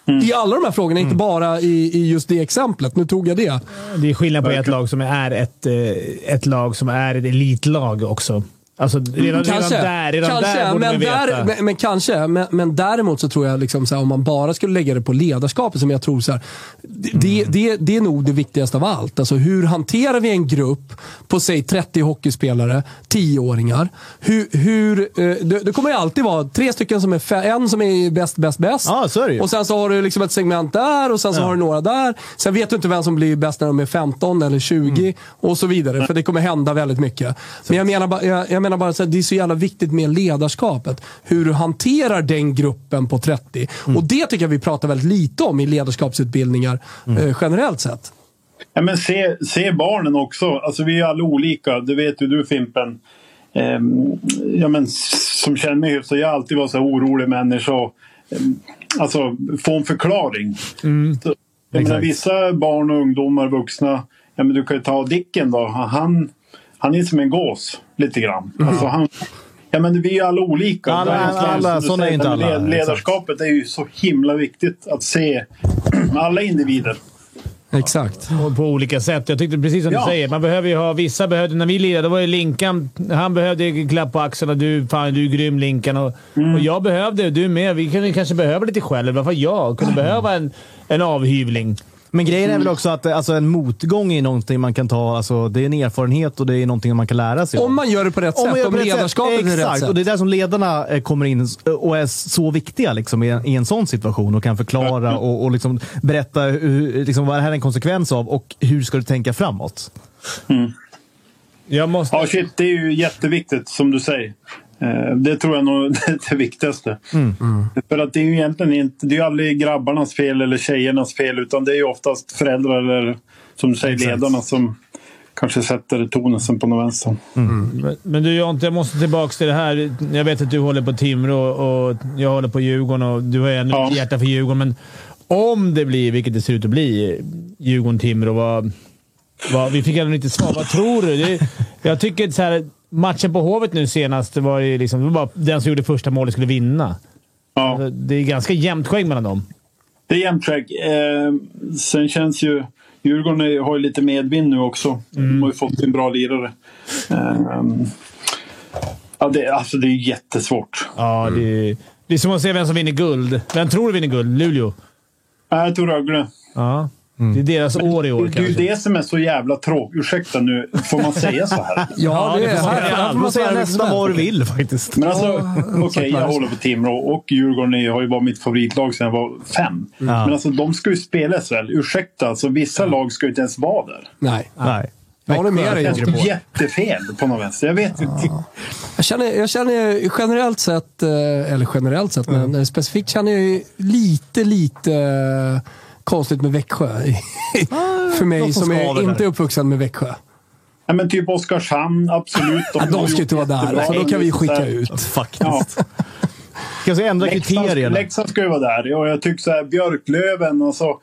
I alla de här frågorna, inte bara i, i just det exemplet. Nu tog jag det. det är skillnad på ett lag som är ett, eh, ett lag som är ett elitlag också. Alltså, redan, redan Kanske, där, redan kanske där borde men, veta. där, men, men kanske. Men, men däremot så tror jag, liksom, här, om man bara skulle lägga det på ledarskapet, som jag tror så här, det, det, det, det är nog det viktigaste av allt. Alltså, hur hanterar vi en grupp på säg 30 hockeyspelare, 10-åringar? Hur, hur, eh, det, det kommer ju alltid vara tre stycken som är, en som är bäst, bäst, bäst. Ja, ju. Och sen så har du liksom ett segment där och sen så har du några där. Sen vet du inte vem som blir bäst när de är 15 eller 20 Mm. och så vidare. För det kommer hända väldigt mycket. Men jag menar jag menar bara att det är så jävla viktigt med ledarskapet. Hur du hanterar den gruppen på 30. Mm. Och det tycker jag vi pratar väldigt lite om i ledarskapsutbildningar Mm. eh, generellt sett. Ja, men se, se barnen också. Alltså, vi är alla olika. Det vet ju du Fimpen. Ehm, ja, men, som känner mig hyfsat. Jag har alltid varit så här orolig människa. Och, ehm, alltså få en förklaring. Så, jag menar, vissa barn och ungdomar, vuxna. Ja, men du kan ju ta Dicken då. Han, han är som en gås lite grann. Alltså, han, ja, men vi är alla olika. Alla- Det alla- du sådana är säger, inte alla, led- Ledarskapet är ju så himla viktigt att se alla individer. Exakt. Och på olika sätt. Jag tyckte precis som Ja. du säger. Man behöver ju ha, vissa behövde, när vi lirade, då var ju Linkan, han behövde klapp på axeln och du, fan du är grym Linkan. Och, och jag behövde, du med, vi kunde kanske behöva lite själv. I alla fall jag kunde behöva en, en avhyvling. Men grejen är väl också att alltså, en motgång är någonting man kan ta, alltså, det är en erfarenhet och det är någonting man kan lära sig. Om man gör det på rätt Om sätt, om ledarskapet sätt. är rätt Exakt, och det är där som ledarna eh, kommer in och är så viktiga liksom, i, en, i en sån situation och kan förklara och, och liksom berätta hur, liksom, vad det här är en konsekvens av och hur ska du tänka framåt. Jag måste... Ja, shit, det är ju jätteviktigt som du säger. Eh, Det tror jag nog är det viktigaste. För att det är ju egentligen inte, det är ju aldrig grabbarnas fel eller tjejernas fel utan det är ju oftast föräldrar eller som du säger ledarna som kanske sätter tonen sen på något vänster. Men, men du Jonte, jag måste tillbaka till det här. Jag vet att du håller på Timrå och jag håller på Djurgården och du har ännu Ja. hjärta för Djurgården. Men om det blir, vilket det ser ut att bli, Djurgården-Timrå, vad, vad, vi fick ändå lite svar. Vad tror du? Det, jag tycker så här, matchen på Hovet nu senast var ju liksom, det var bara den som gjorde första målet skulle vinna. Ja, Alltså, Det är ganska jämnt skägg mellan dem. det är jämnt skägg. Eh, sen känns ju Djurgården är- har ju lite medvind nu också. De har ju fått en bra lirare. Eh, ja, det, alltså det är jättesvårt. Ja, det, det är som att se vem som vinner guld. Vem tror du vinner guld? Luleå? Jag tror Rögle. Ja. Det är deras år i år Det är ju kanske. det som är så jävla tråkigt. Ursäkta nu, får man säga så här? Ja, det det är får man här, säga. här får man säga nästan vad du vill faktiskt. Men alltså, okej, exakt. jag håller på Timrå och Djurgården är- har ju varit mitt favoritlag sedan jag var fem. Men alltså, de ska ju spela SHL. Ursäkta, alltså, vissa lag ska ju inte ens vara där. Nej, Nej. jag håller med dig. Det känns jättefel på något vänster. Jag vet inte. Jag känner, jag känner generellt sett, eh, eller generellt sett, men specifikt känner jag ju lite, lite konstigt med Växjö. För mig som är inte där. uppvuxen med Växjö. Ja, men typ Oskarshamn, absolut. Ja, har de ska inte vara där, för då kan vi skicka ut. Faktiskt. Ja. Kanske ändra kriterierna. Leksand ska ju vara där. Och jag tycker så här, Björklöven och så.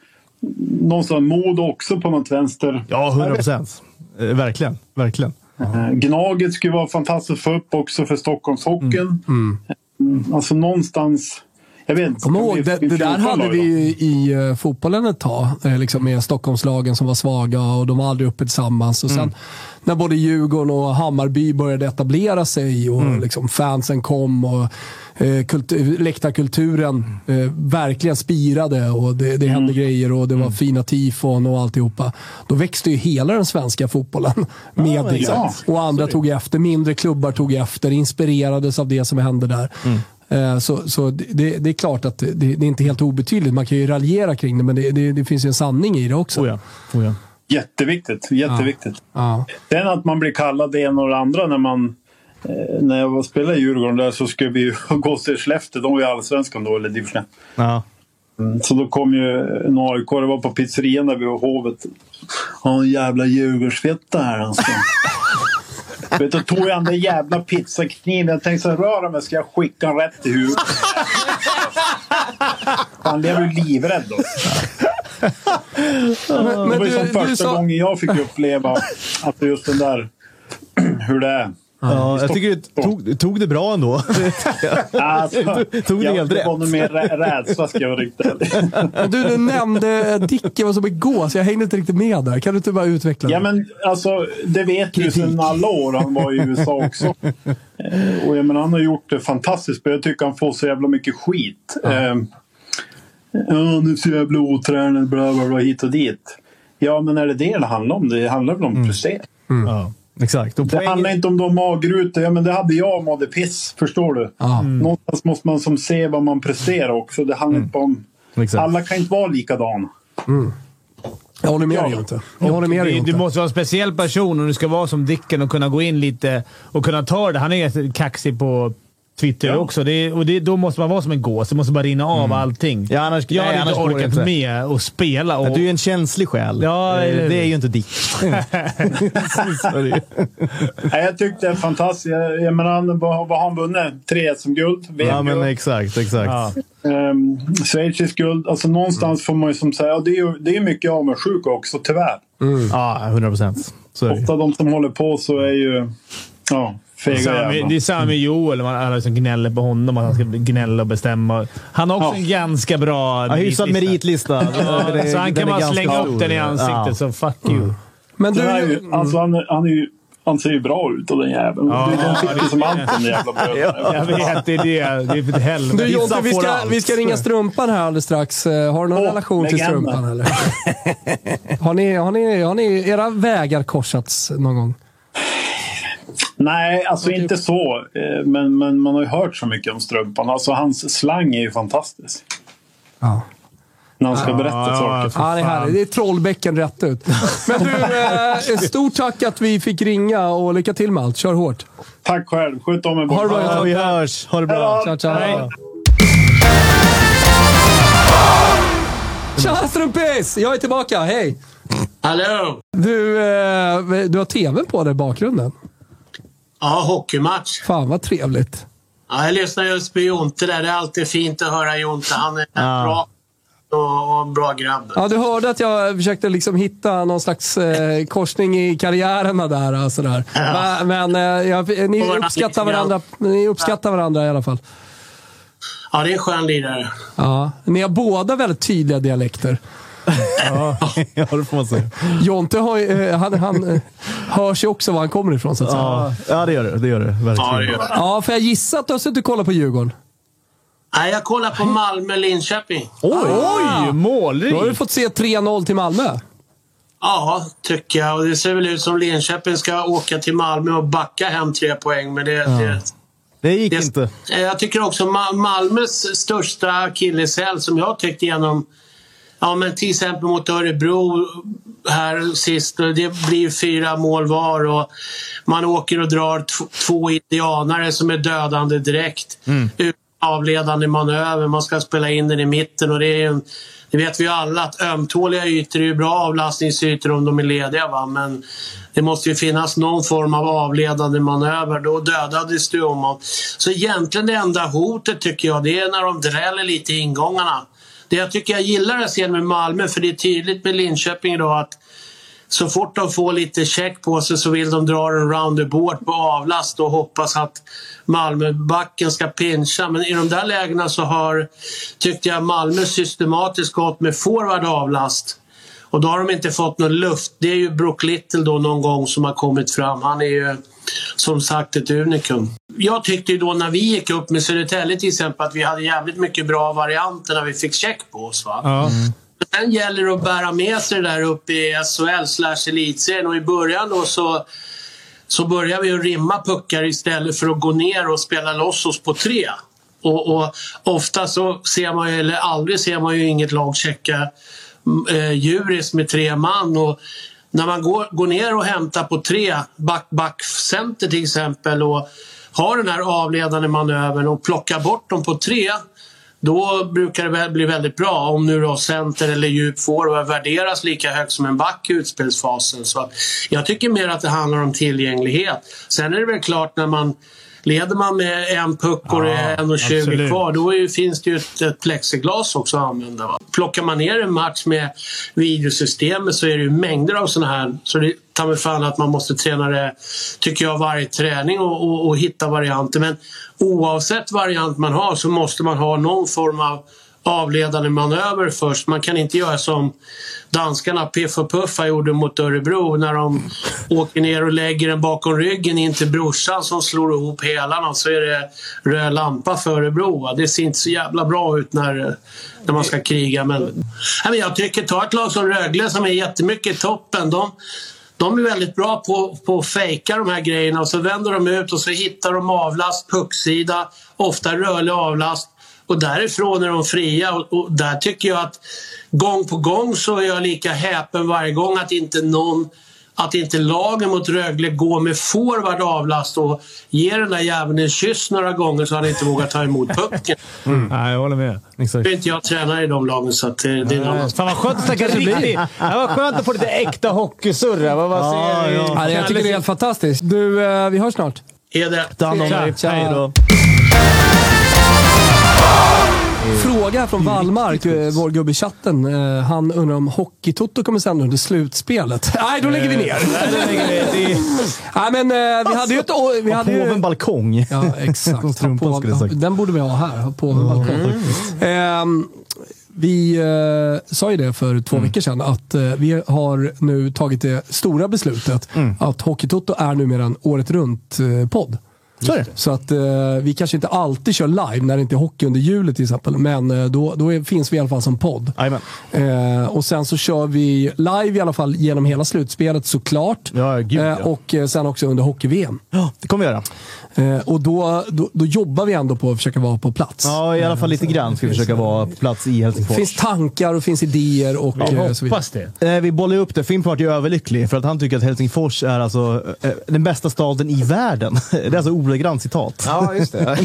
Någonstans Modo också på något vänster. Ja, 100 procent. Eh, verkligen. Verkligen. Eh, Gnaget skulle vara fantastiskt att få upp också för Stockholmshockeyn. Mm. Alltså någonstans... Jag vet inte. Ihåg, det, det där 14 hade vi ju i uh, fotbollen ett tag. eh, liksom med Stockholmslagen som var svaga och de var aldrig uppe tillsammans. Och sen när både Djurgården och Hammarby började etablera sig och liksom fansen kom och eh, kultur, läktarkulturen eh, verkligen spirade och det, det hände grejer och det var fina tifon och alltihopa. Då växte ju hela den svenska fotbollen med det. exakt. Och andra tog efter. Mindre klubbar tog efter. Inspirerades av det som hände där. Eh, Så, så det, det är klart att det, det är inte helt obetydligt. Man kan ju raljera kring det, men det, det, det finns ju en sanning i det också. Oh ja. Oh ja. Jätteviktigt. Jätteviktigt. Ja. Sen att man blir kallad det ena och det andra när man... Eh, när jag var spelade i Djurgården där så skulle vi ju gå till Skellefteå. De var ju allsvenskan då, eller division 1. Ja. Mm, Så då kom ju en AIK, det var på pizzerian där vid Hovet. Ja, en jävla Djurgårdsfitta här alltså. Vet du, tog jag den där jävla pizzakniven. Jag tänkte så här, rör mig ska jag skicka den rätt i huvudet. Han blev ju livrädd då. Men, Det men var ju som du, första du sa, gången jag fick uppleva att det just den där... hur det är. Ja, jag tycker du tog, tog det bra ändå. Alltså, Tog det jag, helt det var rätt. nog mer rä- rädsla ska jag vara riktigt ärlig. du, du nämnde Dicke var som en gås. Jag hängde inte riktigt med där. Kan du inte bara utveckla Ja det? men alltså, det vet du sedan alla år. Han var i USA också. Eh, och jag menar, han har gjort det fantastiskt. Men jag tycker han får så jävla mycket skit. Ja, eh, ja nu är så jävla otränad, bla bla bla, hit och dit. Ja, men är det det det handlar om? Det handlar väl om att prestera. Ja, exakt. Och Det handlar poängen, inte om de magrutor. Ja, men det hade jag och mådde piss. Förstår du? Ja. Någonstans måste man som se vad man presterar också. Det handlar inte bara om... exakt. Alla kan inte vara likadana. Jag håller med Ja. dig Jonte. Jag håller med dig Du, du måste vara en speciell person om du ska vara som Dicken och kunna gå in lite och kunna ta det. Han är kaxig på Twitter Ja. också. Det och det, då måste man vara som en gås. Det måste bara rinna av allting. Mm. Ja, annars- jag hade inte det orkat inte. med och spela. Och, Ja, du är en känslig själ. Ja, Eh, eller hur? det är ju inte det. Nej, jag tyckte det är fantastiskt. Jag, menar, han- vad, vad har han vunnit? Tre SM-guld? ja, men VM-guld? exakt. exakt. ja. Um, Schweizisk guld. Alltså någonstans får man ju som säga, det är ju det är mycket avundsjuka också, tyvärr. Ja, 100 procent. Det. Ofta de som håller på så är ju, ja, med- det är samma med Joel. Man, alla liksom gnäller på honom att han ska gnälla och bestämma. Han har också Ja. en ganska bra Ja, hyfsad meritlista. Ja, Det- så han kan är bara slänga upp den i ansiktet, Ja. så fuck you. Men här är du, ju, alltså han, är- han är ju Han ser ju bra ut och den jäveln. Ja, de sitter som Anton, de jävla bröderna. Jag vet, det är det. Det är för helvete. Du Jonte, vi får ska, vi ska ringa Strumpan här alldeles strax. Eh, Har du någon Åh, relation till. Strumpan eller? har, ni, har, ni, har ni era vägar korsats någon gång? Nej, alltså inte så. Eh, Men, men man har ju hört så mycket om Strumpan. Alltså hans slang är ju fantastisk. Ja. När han ska berätta ja, saker. Ja, det är härligt. Det är Trollbäcken rätt ut. Men du, eh, stort tack att vi fick ringa och lycka till med allt. Kör hårt. Tack själv. Sköt om er Ha det bra. Ja, vi hörs. Ha det bra. Tja, tja. Hej. Tja Strumpis! Jag är tillbaka. Hej! Hallå! Du, eh, du har tvn på dig i bakgrunden. Ja, hockeymatch. Fan vad trevligt. Ja, jag lyssnar just på Jonte där. Det är alltid fint att höra Jonte. Han är Ja. bra och, en bra grabb. Ja, du hörde att jag försökte liksom hitta någon slags eh, korsning i karriärerna där. Och sådär. Ja. Men, men eh, jag, ni, uppskattar varandra, ni uppskattar varandra i alla fall. Ja, det är en skön lirare. Ja. Ni har båda väldigt tydliga dialekter. Ja, det får man säga. Jonte har, ju, eh, han, han eh, hörs ju också var han kommer ifrån. Så att säga. Ja, ja, det gör det. Det gör det. Verkligen. Ja, det gör det. Ja, får jag gissa att du har suttit och kollat på Djurgården? Nej, jag kollar på Malmö-Linköping. Oj, Då har du fått se 3-0 till Malmö. Ja, tycker jag. Och det ser väl ut som Linköping ska åka till Malmö och backa hem tre poäng. Men det, det, Det gick det, inte. Jag tycker också Ma- Malmös största akilleshäl som jag tyckte genom Ja, men till exempel mot Örebro här sist. Det blir fyra mål var och man åker och drar två indianare som är dödande direkt. Utan avledande manöver. Man ska spela in den i mitten och det är ju en, det vet vi ju alla att ömtåliga ytor är bra avlastningsytor om de är lediga. Va? Men det måste ju finnas någon form av avledande manöver. Då dödades ju om. Så egentligen det enda hotet tycker jag det är när de dräller lite i ingångarna. Det jag tycker jag gillar att se med Malmö, för det är tydligt med Linköping idag att så fort de får lite check på sig så vill de dra en board på avlast och hoppas att Malmöbacken ska pincha. Men i de där lägena så har, tyckte jag, Malmö systematiskt gått med forward avlast. Och då har de inte fått någon luft. Det är ju Brook Little då någon gång som har kommit fram. Han är ju som sagt ett unikum. Jag tyckte ju då när vi gick upp med Södertälje till exempel att vi hade jävligt mycket bra varianter när vi fick check på oss. Va? Ja. Sen gäller det att bära med sig det där upp i SHL slash elitserien och i början då så, så börjar vi att rimma puckar istället för att gå ner och spela loss oss på tre. Och, och ofta så ser man ju, eller aldrig ser man ju inget lag checka eh, Djuris med tre man. Och när man går, går ner och hämtar på tre, back, back center till exempel och har den här avledande manövern och plockar bort dem på tre då brukar det bli väldigt bra om nu då center eller djup forward värderas lika högt som en back i utspelsfasen. Så jag tycker mer att det handlar om tillgänglighet. Sen är det väl klart när man Leder man med en puck och det är 1,20 absolut. kvar, då är, finns det ju ett, ett plexiglas också att använda. Va? Plockar man ner en match med videosystemet så är det ju mängder av sådana här. Så det tar mig fan att man måste träna det, tycker jag, varje träning och, och, och hitta varianter. Men oavsett variant man har så måste man ha någon form av avledande manöver först. Man kan inte göra som danskarna Piff och Puffa gjorde mot Örebro när de åker ner och lägger den bakom ryggen in till brorsan som slår ihop hälarna så är det röd lampa för Örebro. Det ser inte så jävla bra ut när, när man ska kriga. Men, Nej, men jag tycker, ta ett lag som Rögle som är jättemycket i toppen. De, de är väldigt bra på, på att fejka de här grejerna och så vänder de ut och så hittar de avlast, pucksida, ofta rörlig avlast. Och därifrån är de fria och, och där tycker jag att gång på gång så är jag lika häpen varje gång att inte någon att inte lagen mot Rögle går med forward avlast och ger den där jäveln en kyss några gånger så han inte vågar ta emot pucken. Nej, jag håller med. Exakt. Nu är inte jag tränare i de lagen så att det, det är en annan Fan vad skönt att snacka riktigt. Det var skönt att få lite äkta hockeysurr. Vad, vad säger vi? Ja, jag tycker det är helt fantastiskt. Du, eh, vi hörs snart. är det. Ta hand om dig. Hej då. Fråga från Wallmark, eh, vår gubbe i chatten. Eh, Han undrar om Hockeytoto kommer sända under slutspelet. Nej, då lägger vi ner. Nej, men eh, vi hade ju ett... Vi hade ju, påven balkong? Ja, exakt. Sagt. Den borde vi ha här. Ha påven balkong. Ehm, vi eh, sa ju det för två veckor sedan, att eh, vi har nu tagit det stora beslutet att Hockeytoto är numera en året runt-podd. Så. Så att eh, vi kanske inte alltid kör live när det inte är hockey under julet till exempel. Men eh, då, då är, finns vi i alla fall som podd. Eh, och sen så kör vi live i alla fall genom hela slutspelet såklart. Ja, gud, ja. och eh, sen också under hockey-VM. Ja, det kommer vi göra. Eh, och då, då, då jobbar vi ändå på att försöka vara på plats. Ja, i alla fall lite grann ska vi försöka vara på plats i Det Helsingfors. finns tankar och finns idéer och Jag eh, så vidare. hoppas det. Eh, Vi bollar ju upp det. Fimpart är överlycklig för att han tycker att Helsingfors är alltså eh, den bästa staden i världen. Det är alltså ordagrant citat. Ja, just det.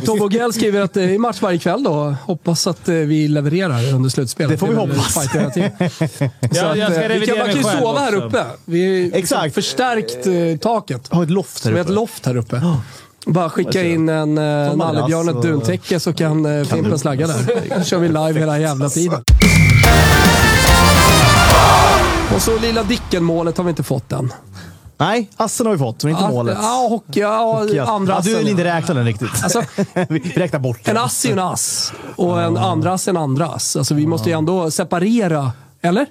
Tobbe Ogell skriver att det är match varje kväll då. Hoppas att eh, vi levererar under slutspelet. Det får vi hoppas. Så Ja, att, jag ska eh, vi revidera kan, man kan ju sova här uppe. Vi Exakt. förstärkt eh, taket. Har ett loft här Så vi har ett uppe. loft här uppe. Bara skicka in en uh, nallebjörn och ett duntäcke så kan uh, Fimpen slagga där. Då kör vi live hela jävla tiden. Och så lilla Dicken-målet har vi inte fått än. Nej, assen har vi fått, men inte målet. Ja, hockey. Ja, andra ja, du assen. vill inte räkna den riktigt. Alltså, vi räknar bort en den. ass är ju en ass och en andra ass är en andra ass. Alltså, vi måste ju ändå separera. Eller?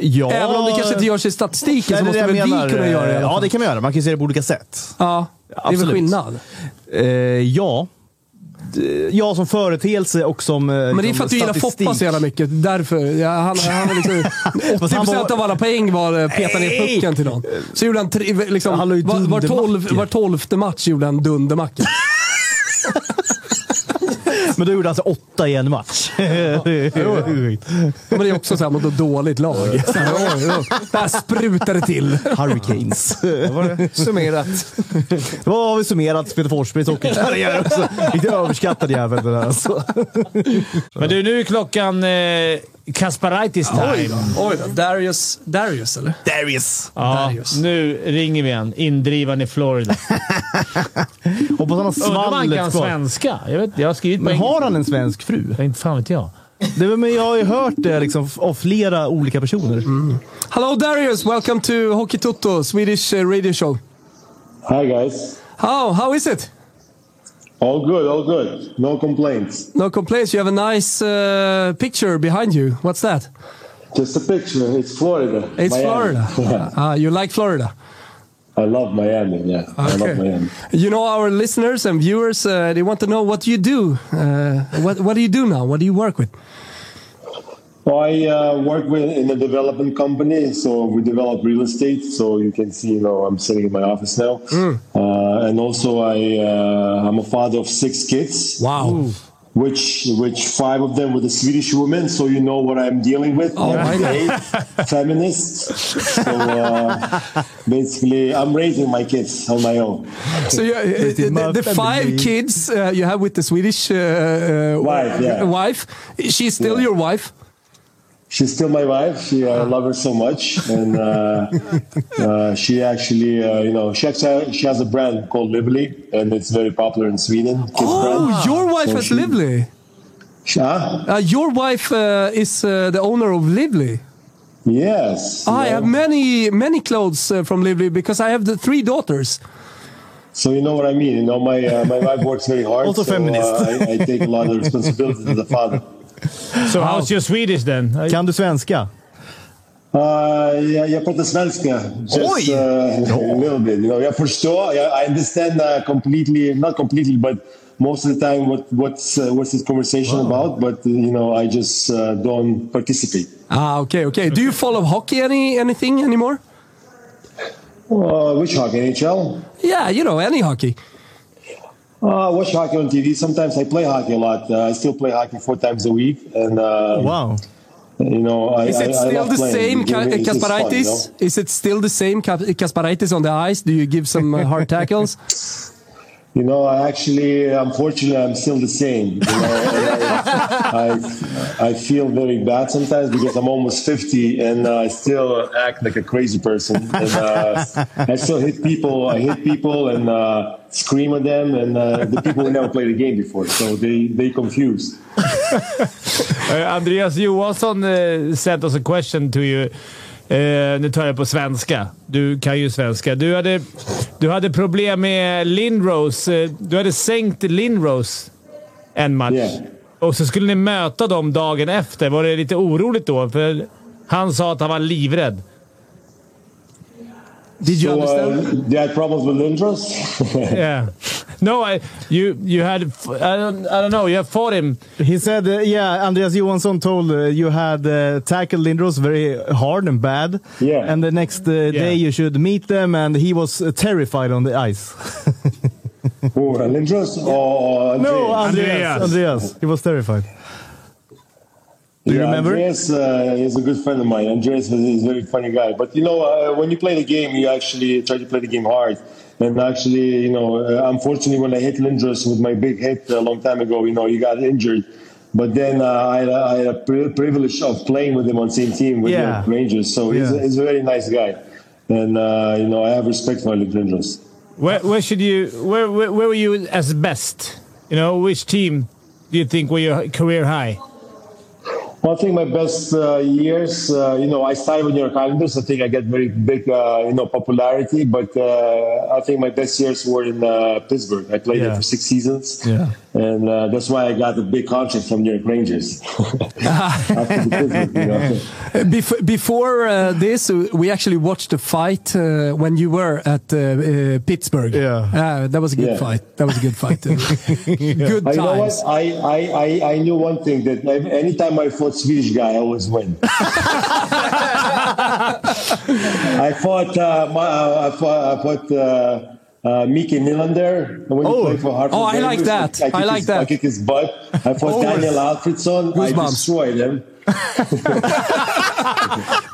Ja. Även om det kanske inte görs i statistiken så måste väl vi kunna göra det Ja, det kan man göra. Man kan ju se det på olika sätt. Ja, det är väl Absolut. skillnad. Eh, ja. Ja, som företeelse och som eh, Men det är för att du gillar Foppa så jävla mycket. Därför. Ja, han, han är liksom, 80% han var- av alla poäng var eh, peta ner pucken till någon. Så gjorde han tre, liksom, Han var, var, tolv, var tolfte match gjorde han dundermacka. Men då gjorde han alltså åtta i en match. Men det är också så här mot ett dåligt lag. Så här, Där sprutar det till. Hurricanes. Summerat. Då har vi summerat Peter Forsbergs hockeykarriär också. Lite överskattad jävel det där alltså. Men du, nu är klockan eh, Kasparaitis time. Oj då. Darius, Darius eller? Darius. Ja, Darius. nu ringer vi igen. Indrivaren i Florida. Hoppas han har Undrar om han kan svallet kvar. svenska? Jag, vet, jag har skrivit Men har han en svensk fru? Inte fan vet jag. Det, men jag har ju hört det liksom av flera olika personer. Hello Darius, welcome to Hockey Toto, Swedish uh, radio show. Hi guys. How, how is it? All good, all good. No complaints. No complaints, you have a nice uh, picture behind you. What's that? Just a picture. It's Florida. It's Miami. Florida. Yeah. Uh, you like Florida? I love Miami. Yeah, I love Okay. Miami. You know our listeners and viewers, uh, they want to know what you do. Uh, what, what do you do now? What do you work with? Well, I uh, work with in a development company, so we develop real estate. So you can see, you know, I'm sitting in my office now, Mm. uh, and also I uh, I'm a father of six kids. Wow. Which which five of them with a Swedish woman, so you know what I'm dealing with. Oh, I know. Feminists. So uh, basically, I'm raising my kids on my own. So you, uh, the, the five kids uh, you have with the Swedish uh, uh, Wife, yeah. wife, she's still Yeah. your wife? She's still my wife. She, I love her so much, and uh, uh, she actually, uh, you know, she actually she has a brand called Lively, and it's very popular in Sweden. Kids Oh, brand. your wife So has she- Lively. She- huh? Uh, your wife uh, is uh, the owner of Lively. Yes. I know. have many many clothes uh, from Lively because I have the three daughters. So you know what I mean. You know, my uh, my wife works very hard. Also so, feminist. Uh, I, I take a lot of responsibility as a father. So how's your Swedish then? Kan du svenska? Uh, jag, jag pratar svenska. Just, Oj! Uh, a little bit. You know, jag förstår. Jag, I understand uh, completely, not completely, but most of the time what what's uh, what's this conversation about. But uh, you know, I just uh, don't participate. Ah, okay, okay. Do you follow hockey any anything anymore? Uh, which hockey? NHL? Yeah, you know any hockey. Uh, I watch hockey on TV. Sometimes I play hockey a lot. Uh, I still play hockey four times a week, and uh, Wow. you know, I, Is it I still love the same It really- fun, you know? Is it still the same Ka- Kasparaitis on the ice? Do you give some uh, hard tackles? You know, I actually, unfortunately, I'm still the same. You know, I, I, I feel very bad sometimes because I'm almost 50 and uh, I still act like a crazy person. And uh, I still hit people. I hit people and uh, scream at them, and uh, the people who never played the game before, so they they confused. Uh, Andreas Johansson uh, sent us a question to you. Uh, nu tar jag på svenska. Du kan ju svenska. Du hade, du hade problem med Lindros. Uh, du hade sänkt Lindros en match. Yeah. Och så skulle ni möta dem dagen efter. Var det lite oroligt då? För han sa att han var livrädd. Did you So, understand? uh, they had problems with Lindros. Yeah. No, I, you you had... I don't, I don't know. You have fought him. He said, uh, yeah, Andreas Johansson told uh, you had uh, tackled Lindros very hard and bad. Yeah. And the next uh, day you should meet them, and he was uh, terrified on the ice. Who, uh, Lindros or no, Andreas? Andreas. Andreas. He was terrified. Do you Yeah, remember? Andreas uh, is a good friend of mine. Andreas is is a very funny guy. But you know, uh, when you play the game, you actually try to play the game hard. And actually, you know, uh, unfortunately, when I hit Lindros with my big hit a long time ago, you know, he got injured. But then uh, I, had a- I had a pri- privilege of playing with him on same team with Yeah. the Rangers. So he's, a, he's a very nice guy. And, uh, you know, I have respect for Lindros. Where, where should you? Where, where where were you as best? You know, which team do you think were your career high? Well, I think my best uh, years, uh, you know, I started with New York Islanders. I think I get very big, uh, you know, popularity. But uh, I think my best years were in uh, Pittsburgh. I played there for six seasons. Yeah. And uh, that's why I got the big contract from New York Rangers. After you know. Bef- before uh, this, uh, we actually watched the fight uh, when you were at uh, uh, Pittsburgh. Yeah. Uh, that was a good Yeah. fight. That was a good fight. Good Uh, you know what? times. I, I, I, I knew one thing that anytime I fought Swedish guy, I always win. I fought, uh, my, uh, I fought, I fought uh, Miki Nylander when he Oh. played for Hartford. Oh, I like that. kicked I like his, that. I kicked his butt. I fought Daniel Alfredsson. I Goosebumps. destroyed him.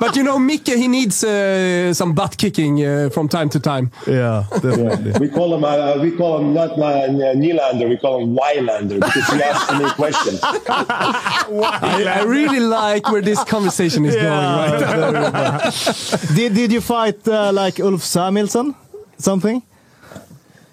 But you know, Micke, he needs uh, some butt kicking uh, from time to time. Yeah, definitely. We call him, uh, we call him not uh, Nylander, we call him Wylander because he asks so many questions. I, I really like where this conversation is going right did, did you fight uh, like Ulf Samuelsson? Something?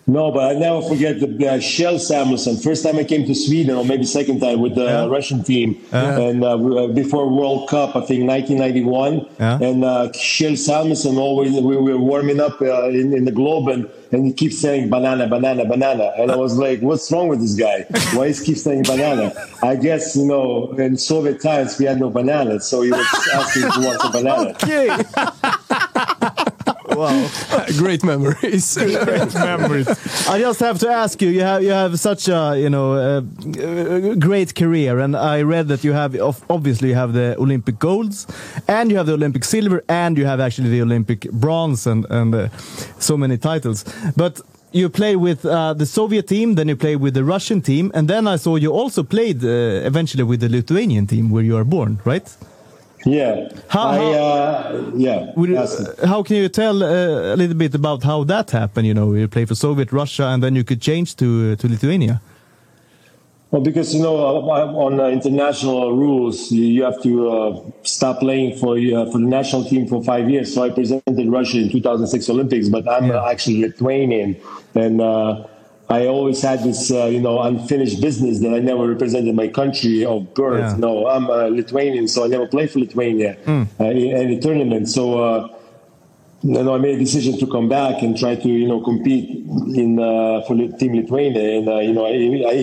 No, but I never forget the uh, Shell Samuelson. First time I came to Sweden, or maybe second time with the Yeah. Russian team, and uh, uh, before World Cup, I think 1991. Yeah. And uh, Shell Samuelson always we were warming up uh, in, in the globe, and, and he keeps saying banana, banana, banana, and I was like, what's wrong with this guy? Why is he keeps saying banana? I guess you know in Soviet times we had no bananas, so he was asking if he wants a banana. Okay. wow. Great memories. Great memories. I just have to ask you. You have you have such a you know uh, uh, great career, and I read that you have obviously you have the Olympic golds, and you have the Olympic silver, and you have actually the Olympic bronze, and and uh, so many titles. But you play with uh, the Soviet team, then you play with the Russian team, and then I saw you also played uh, eventually with the Lithuanian team where you are born, right? Yeah, How- I, how- uh, yeah. Would you- ask me. uh, how can you tell uh, a little bit about how that happened? You know, you play for Soviet Russia, and then you could change to uh, to Lithuania. Well, because you know, on uh, international rules, you have to uh, stop playing for uh, for the national team for five years. So I presented Russia in 2006 Olympics, but I'm uh, actually Lithuanian, and uh, I always had this, uh, you know, unfinished business that I never represented my country of birth. Yeah. No, I'm a Lithuanian, so I never played for Lithuania uh, in any tournament. So. Uh, you know, I made a decision to come back and try to, you know, compete in uh, for Team Lithuania, and uh, you know, I,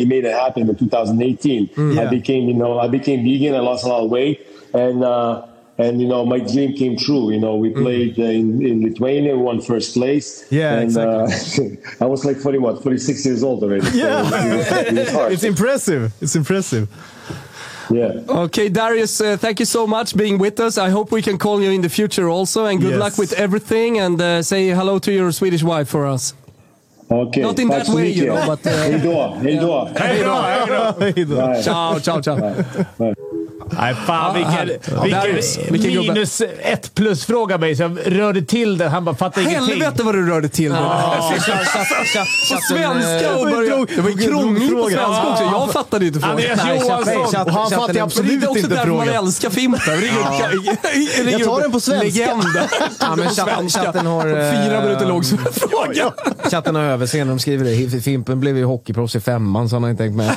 I made it happen in 2018. I Yeah. became, you know, I became vegan. I lost a lot of weight, and uh, and you know, my dream came true. You know, we played uh, in, in Lithuania, we won first place. Yeah, and uh, I was like 40, what, 46 years old already. So Yeah. it was- it was. It's impressive. It's impressive. yeah. Okay, Darius, uh, thank you so much being with us. I hope we can call you in the future also, and good Yes. luck with everything. And uh, say hello to your Swedish wife for us. Okay. Not in Tack that way, you know, but, uh, Hej då, hej då. Hej då! Bye. Ciao, ciao, ciao. Nej, fan vilken, vilken vilken minus ett plus fråga mig. Så jag rörde till det. Han bara fattar ingenting. Helvete vad du rörde till det. På svenska och börja... Det var ju krångligt på svenska också. Jag fattade inte frågan. Andreas Johansson. Och han fattar ju Men det absolut är också inte därför man frågan. älskar Fimpen. Jag tar den på svenska. Chatten, har... eh, Fyra minuter lång fråga. Chatten har överseende. De skriver det. Fimpen blev ju hockeyproffs i femman så han har inte tänkt med.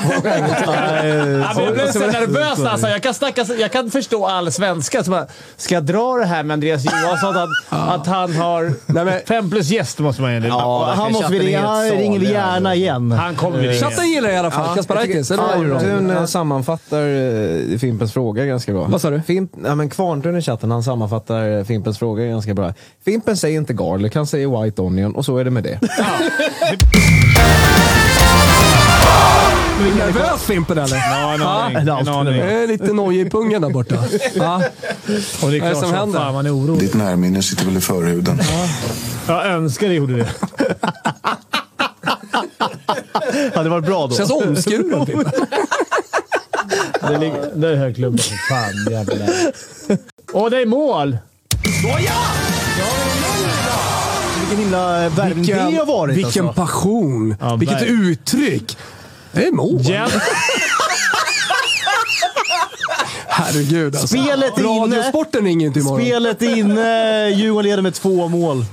Jag blev så nervös alltså. Jag kan snackar, jag kan förstå all svenska. Så bara, ska jag dra det här med Andreas Johansson? Att, att han har... Nej, men- Fem plus gäst måste man ju Ja, han måste vi ringa. Han ringer vi gärna igen. Han kommer vi ringa. Chatten gillar i alla fall Kasparakis. Kvarntun eh, sammanfattar eh, Fimpens fråga ganska bra. Vad sa du? Fimp, ja, men Kvarntun i chatten han sammanfattar eh, Fimpens fråga ganska bra. Fimpen säger inte garlic, han säger white onion och så är det med det. Nervös Fimpen eller? Ja, en aning. Ja, En aning. Jag är lite nojig i pungen där borta. Ja. Och det är är det klart som händer? fan man är orolig. Ditt närminne sitter väl i förhuden. Jag önskar det gjorde det. Hade varit bra då. Känns omskuren Fimpen. Det, ligger, det är högklubben. Fan jävlar. Och det är mål! Vilken himla värvning det har varit. vilken alltså. passion. Ja, Vilket uttryck. Det är mål. Jäm, Herregud alltså. Spelet är inne. Radiosporten ringer inte imorgon. Spelet är inne. Djurgården leder med två mål.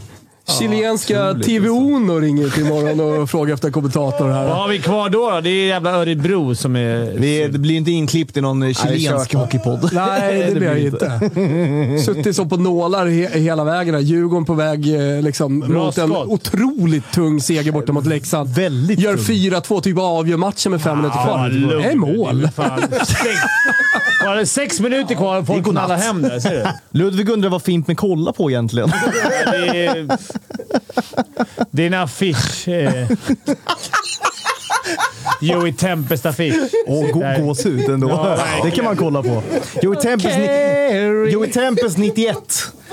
Chilenska TV Uno ringer imorgon och frågar efter kommentator vad här. har vi kvar då? då? Det är jävla Örebro som är... Vi, det blir inte inklippt i någon eh, chilensk hockeypodd. Nej, det blir jag inte. Suttit som på nålar he hela vägen. här. Djurgården på väg eh, liksom, Bra mot en skott. otroligt tung seger borta mot Leksand. Väldigt Gör tung. 4-2, typ avgör matchen med fem minuter kvar. Det är mål. var det sex minuter kvar och folk knallar hem där. Ser du? Ludvig undrar vad fint med kolla på egentligen. Det är, det är en affisch. eh. Joey Tempest-affisch. Gå, Där. gåshud ändå. Ja, det kan man kolla på. Joey Tempest. Joey Tempest 91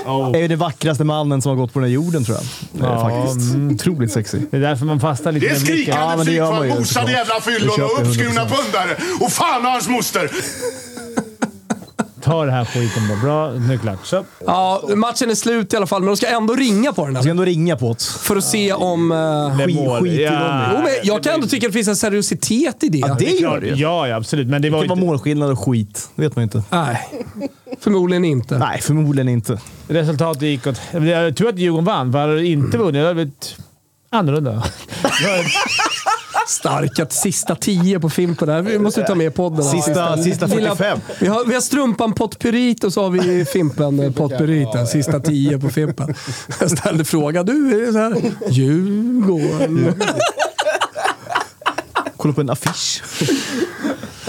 Oh. är ju den vackraste mannen som har gått på den här jorden tror jag. Ja, faktiskt. Otroligt sexy. Det är därför man fastnar lite Det är blicken. Ja, skrikande men det gör man ju, psykfall, mosade jävla fyllon och uppskurna 100%. pundare. Och fan och hans moster! Ta det här skiten bara. Bra, nu är det klart. Så. Ja, matchen är slut i alla fall, men de ska ändå ringa på den. Jag ska Här, ändå ringa på det. för att se om... Uh, Det Skit- mål. skit i Ja, dem. jo, men jag kan ändå tycka att det finns en seriositet i det. Ja, det gör det. Ja, ja, absolut. Men det Det var kan vara inte, målskillnad och skit. Det vet man inte. Nej, förmodligen inte. Nej, förmodligen inte. resultatet gick åt... Jag tror att Djurgården vann, för hade det inte vunnit hade det blivit annorlunda. Starkt att sista tio på Fimpen där. Vi måste ta med podden. Sista- sista 45. Vi har, vi har strumpan potpurit och så har vi Fimpen eh, potpurit. där. Sista tio på Fimpen. Jag ställde frågan. Du, är det så här? Djurgården. Kolla på en affisch.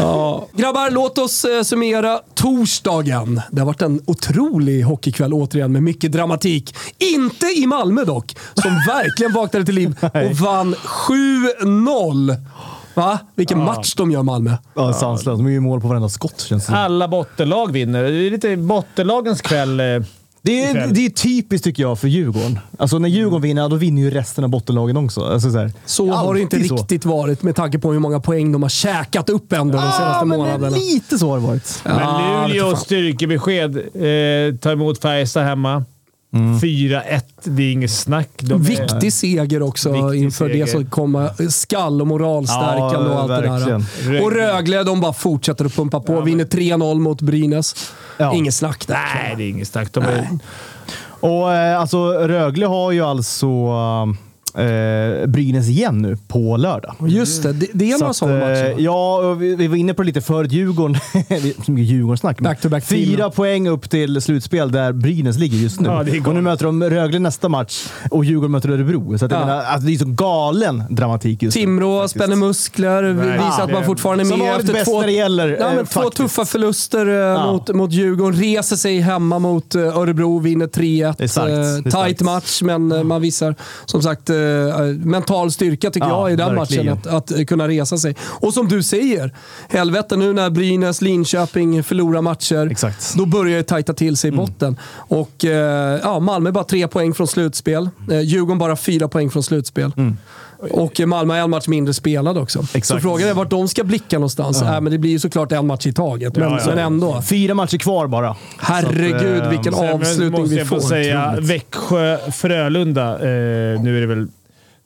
Ja. Grabbar, låt oss eh, summera torsdagen. Det har varit en otrolig hockeykväll återigen med mycket dramatik. Inte i Malmö dock, som verkligen vaknade till liv och vann 7-0. Va? Vilken match de gör Malmö. Ja, sanslöst. De är ju mål på varenda skott känns det. Alla bottenlag vinner. Det är lite bottenlagens kväll. Det är, det är typiskt tycker jag för Djurgården. Alltså när Djurgården vinner, då vinner ju resten av bottenlagen också. Alltså, så här. Så har det inte så. riktigt varit med tanke på hur många poäng de har käkat upp ändå de senaste månaderna. lite så har det varit. Ja, Men lite Luleå fan. styrkebesked. Eh, tar emot Färjestad hemma. 4-1. Det är inget snack. De är- Viktig seger också Viktig inför seger. det som komma skall och moralstärkande Ja, och allt det verkligen. där. Och Rögle, de bara fortsätter att pumpa på. Vinner 3-0 mot Brynäs. Ja. Inget snack där. Nej, det är inget snack. De är, Och eh, alltså Rögle har ju alltså eh, Brynäs igen nu på lördag. Just det, det, det är några sådana eh, matcher. va? Ja, vi, vi var inne på det lite förut. Djurgården, så mycket Djurgårdssnack. Back to back Fyra team. poäng upp till slutspel där Brynäs ligger just nu. Ja, och nu möter de Rögle nästa match och Djurgården möter Örebro. Så att Ja. menar, alltså, det är så galen dramatik just nu. Timrå spänner muskler, visar att man fortfarande är Som med vanligt efter bäst två, när det gäller, ja, eh, men två faktiskt. tuffa förluster eh, mot, mot Djurgården. Reser sig hemma mot eh, Örebro, vinner 3-1. Det är starkt. Det är Eh, starkt. Tight match, men eh, man visar som sagt eh, mental styrka tycker Ja, jag i den verkligen. matchen. Att, att kunna resa sig. Och som du säger, helvete nu när Brynäs, Linköping förlorar matcher. Exakt. Då börjar det tajta till sig i botten. Och eh, ja, Malmö bara tre poäng från slutspel. Eh, Djurgården bara fyra poäng från slutspel. Och eh, Malmö har en match mindre spelad också. Så Exakt. frågan är vart de ska blicka någonstans. Äh, men det blir ju såklart en match i taget, men, Ja, ja. men ändå. Fyra matcher kvar bara. Herregud Så att, eh, vilken Sen avslutning måste vi jag få får. säga Växjö-Frölunda. Eh, nu är det väl...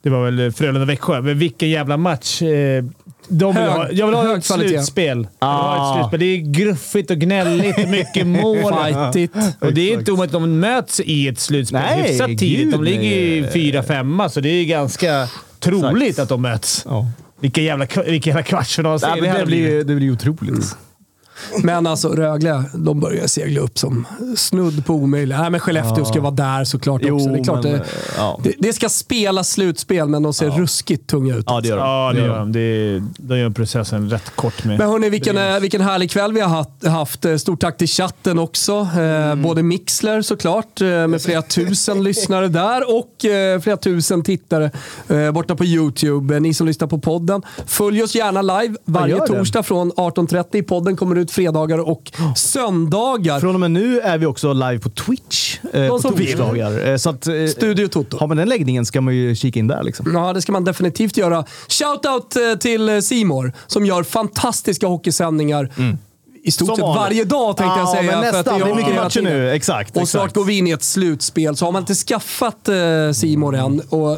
Det var väl Frölunda-Växjö, men vilken jävla match. Eh, de vill Hög- ha, jag vill ha ett slutspel. Jag ett Ah. slutspel. Det är gruffigt och gnälligt, mycket mål. Fightigt. Och det är inte omöjligt att de möts i ett slutspel Nej, hyfsat tidigt. De ligger i nej. 4-5, så det är ganska troligt Exakt. att de möts. Ja. Vilken jävla, vilken jävla kvartsfinal Nej, men det, blir, det blir otroligt. Men alltså Rögle, de börjar segla upp som snudd på omöjliga. Nej, men Skellefteå ska vara där såklart Jo, också. Det, är klart men, det, ja. det, det ska spela slutspel, men de ser ruskigt tunga ut. Ja, det gör de. Ja, det gör de. Det, de gör processen rätt kort med. Men hörni, vilken, eh, vilken härlig kväll vi har haft-. Eh, Stort tack till chatten också. Eh, Både Mixler såklart, med flera tusen lyssnare där och flera tusen tittare borta på YouTube. Ni som lyssnar på podden, följ oss gärna live varje torsdag från 18.30. Podden kommer ut fredagar och söndagar. Från och med nu är vi också live på Twitch eh, på torsdagar. Eh, Så att, eh, Studio Toto. har man den läggningen ska man ju kika in där. Liksom. Ja, det ska man definitivt göra. Shoutout eh, till Simor som gör fantastiska hockeysändningar. I stort sett varje dag tänkte jag Ja, säga. men för att nästan. Det är mycket matcher nu. Exakt, Och snart går vi in i ett slutspel. Så har man inte skaffat eh, Simor än, och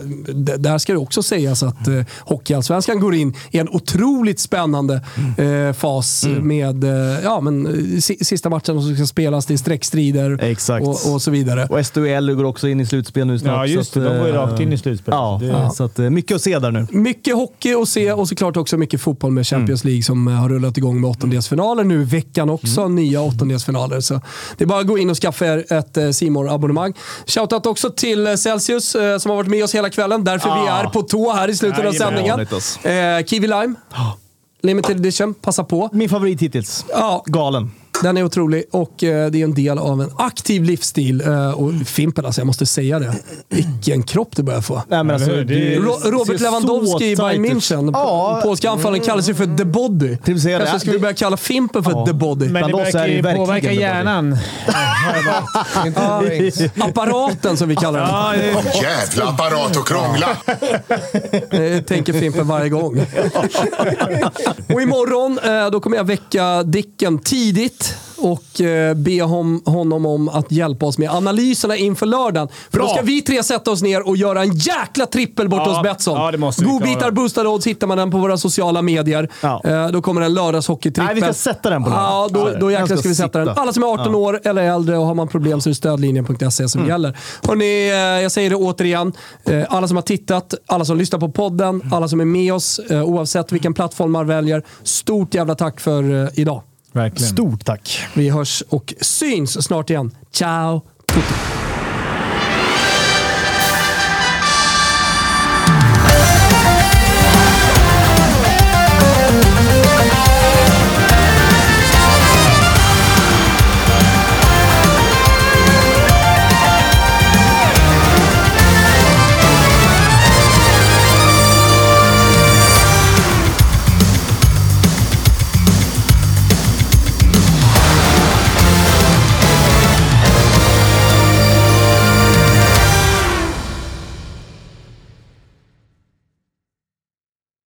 där ska det också sägas att eh, Hockeyallsvenskan går in i en otroligt spännande eh, fas med eh, ja, men, eh, si- sista matchen som ska spelas. Det är streckstrider Exakt. och, och så vidare. Och SDL går också in i slutspel nu snart. Ja, just det. De går ju eh, rakt in i slutspelet. Ja, Det- så att, eh, mycket att se där nu. Mycket hockey att se och såklart också mycket fotboll med Champions League som eh, har rullat igång med åttondelsfinaler nu veckan också. Nya åttondelsfinaler. Så det är bara att gå in och skaffa er ett simor abonnemang Shoutout också till eh, Celsius eh, som har varit med oss hela kvällen. Därför vi Ah. är på tå här i slutet av sändningen. Eh, Kiwi Lime. Limited edition. Passa på. Min favorit hittills. Ja, Galen. Den är otrolig och eh, det är en del av en aktiv livsstil. Eh, och Fimpen, alltså jag måste säga det. Vilken kropp du börjar få. Nej, men alltså? Det det Ro- Robert Lewandowski i Bayern. München. Ja. Polska anfallaren kallas ju för The Body. Säga Kanske det. ska vi börja kalla Fimpen för Ja. The Body. Men det verkar det ju påverka det hjärnan. Apparaten som vi kallar den. Det- Jävla apparat och krångla. Eh, tänker Fimpen varje gång. och imorgon eh, då kommer jag väcka Dicken tidigt och eh, be honom om att hjälpa oss med analyserna inför lördagen. För då ska vi tre sätta oss ner och göra en jäkla trippel bort Ja, hos Betsson. ja, det måste Godbitar, boostade odds hittar man den på våra sociala medier. Ja. Eh, då kommer en lördagshockeytrippel. Nej, vi ska sätta den på lördag. Ja, då, Ja, då jäklar den ska vi ska sätta den. sitta. Alla som är 18 år eller äldre och har man problem så är det stödlinjen.se som gäller. Hörrni, eh, jag säger det återigen. Alla som har tittat, alla som lyssnar på podden, alla som är med oss, oavsett vilken plattform man väljer. Stort jävla tack för idag. Verkligen. Stort tack. Vi hörs och syns snart igen. Ciao! Tutti.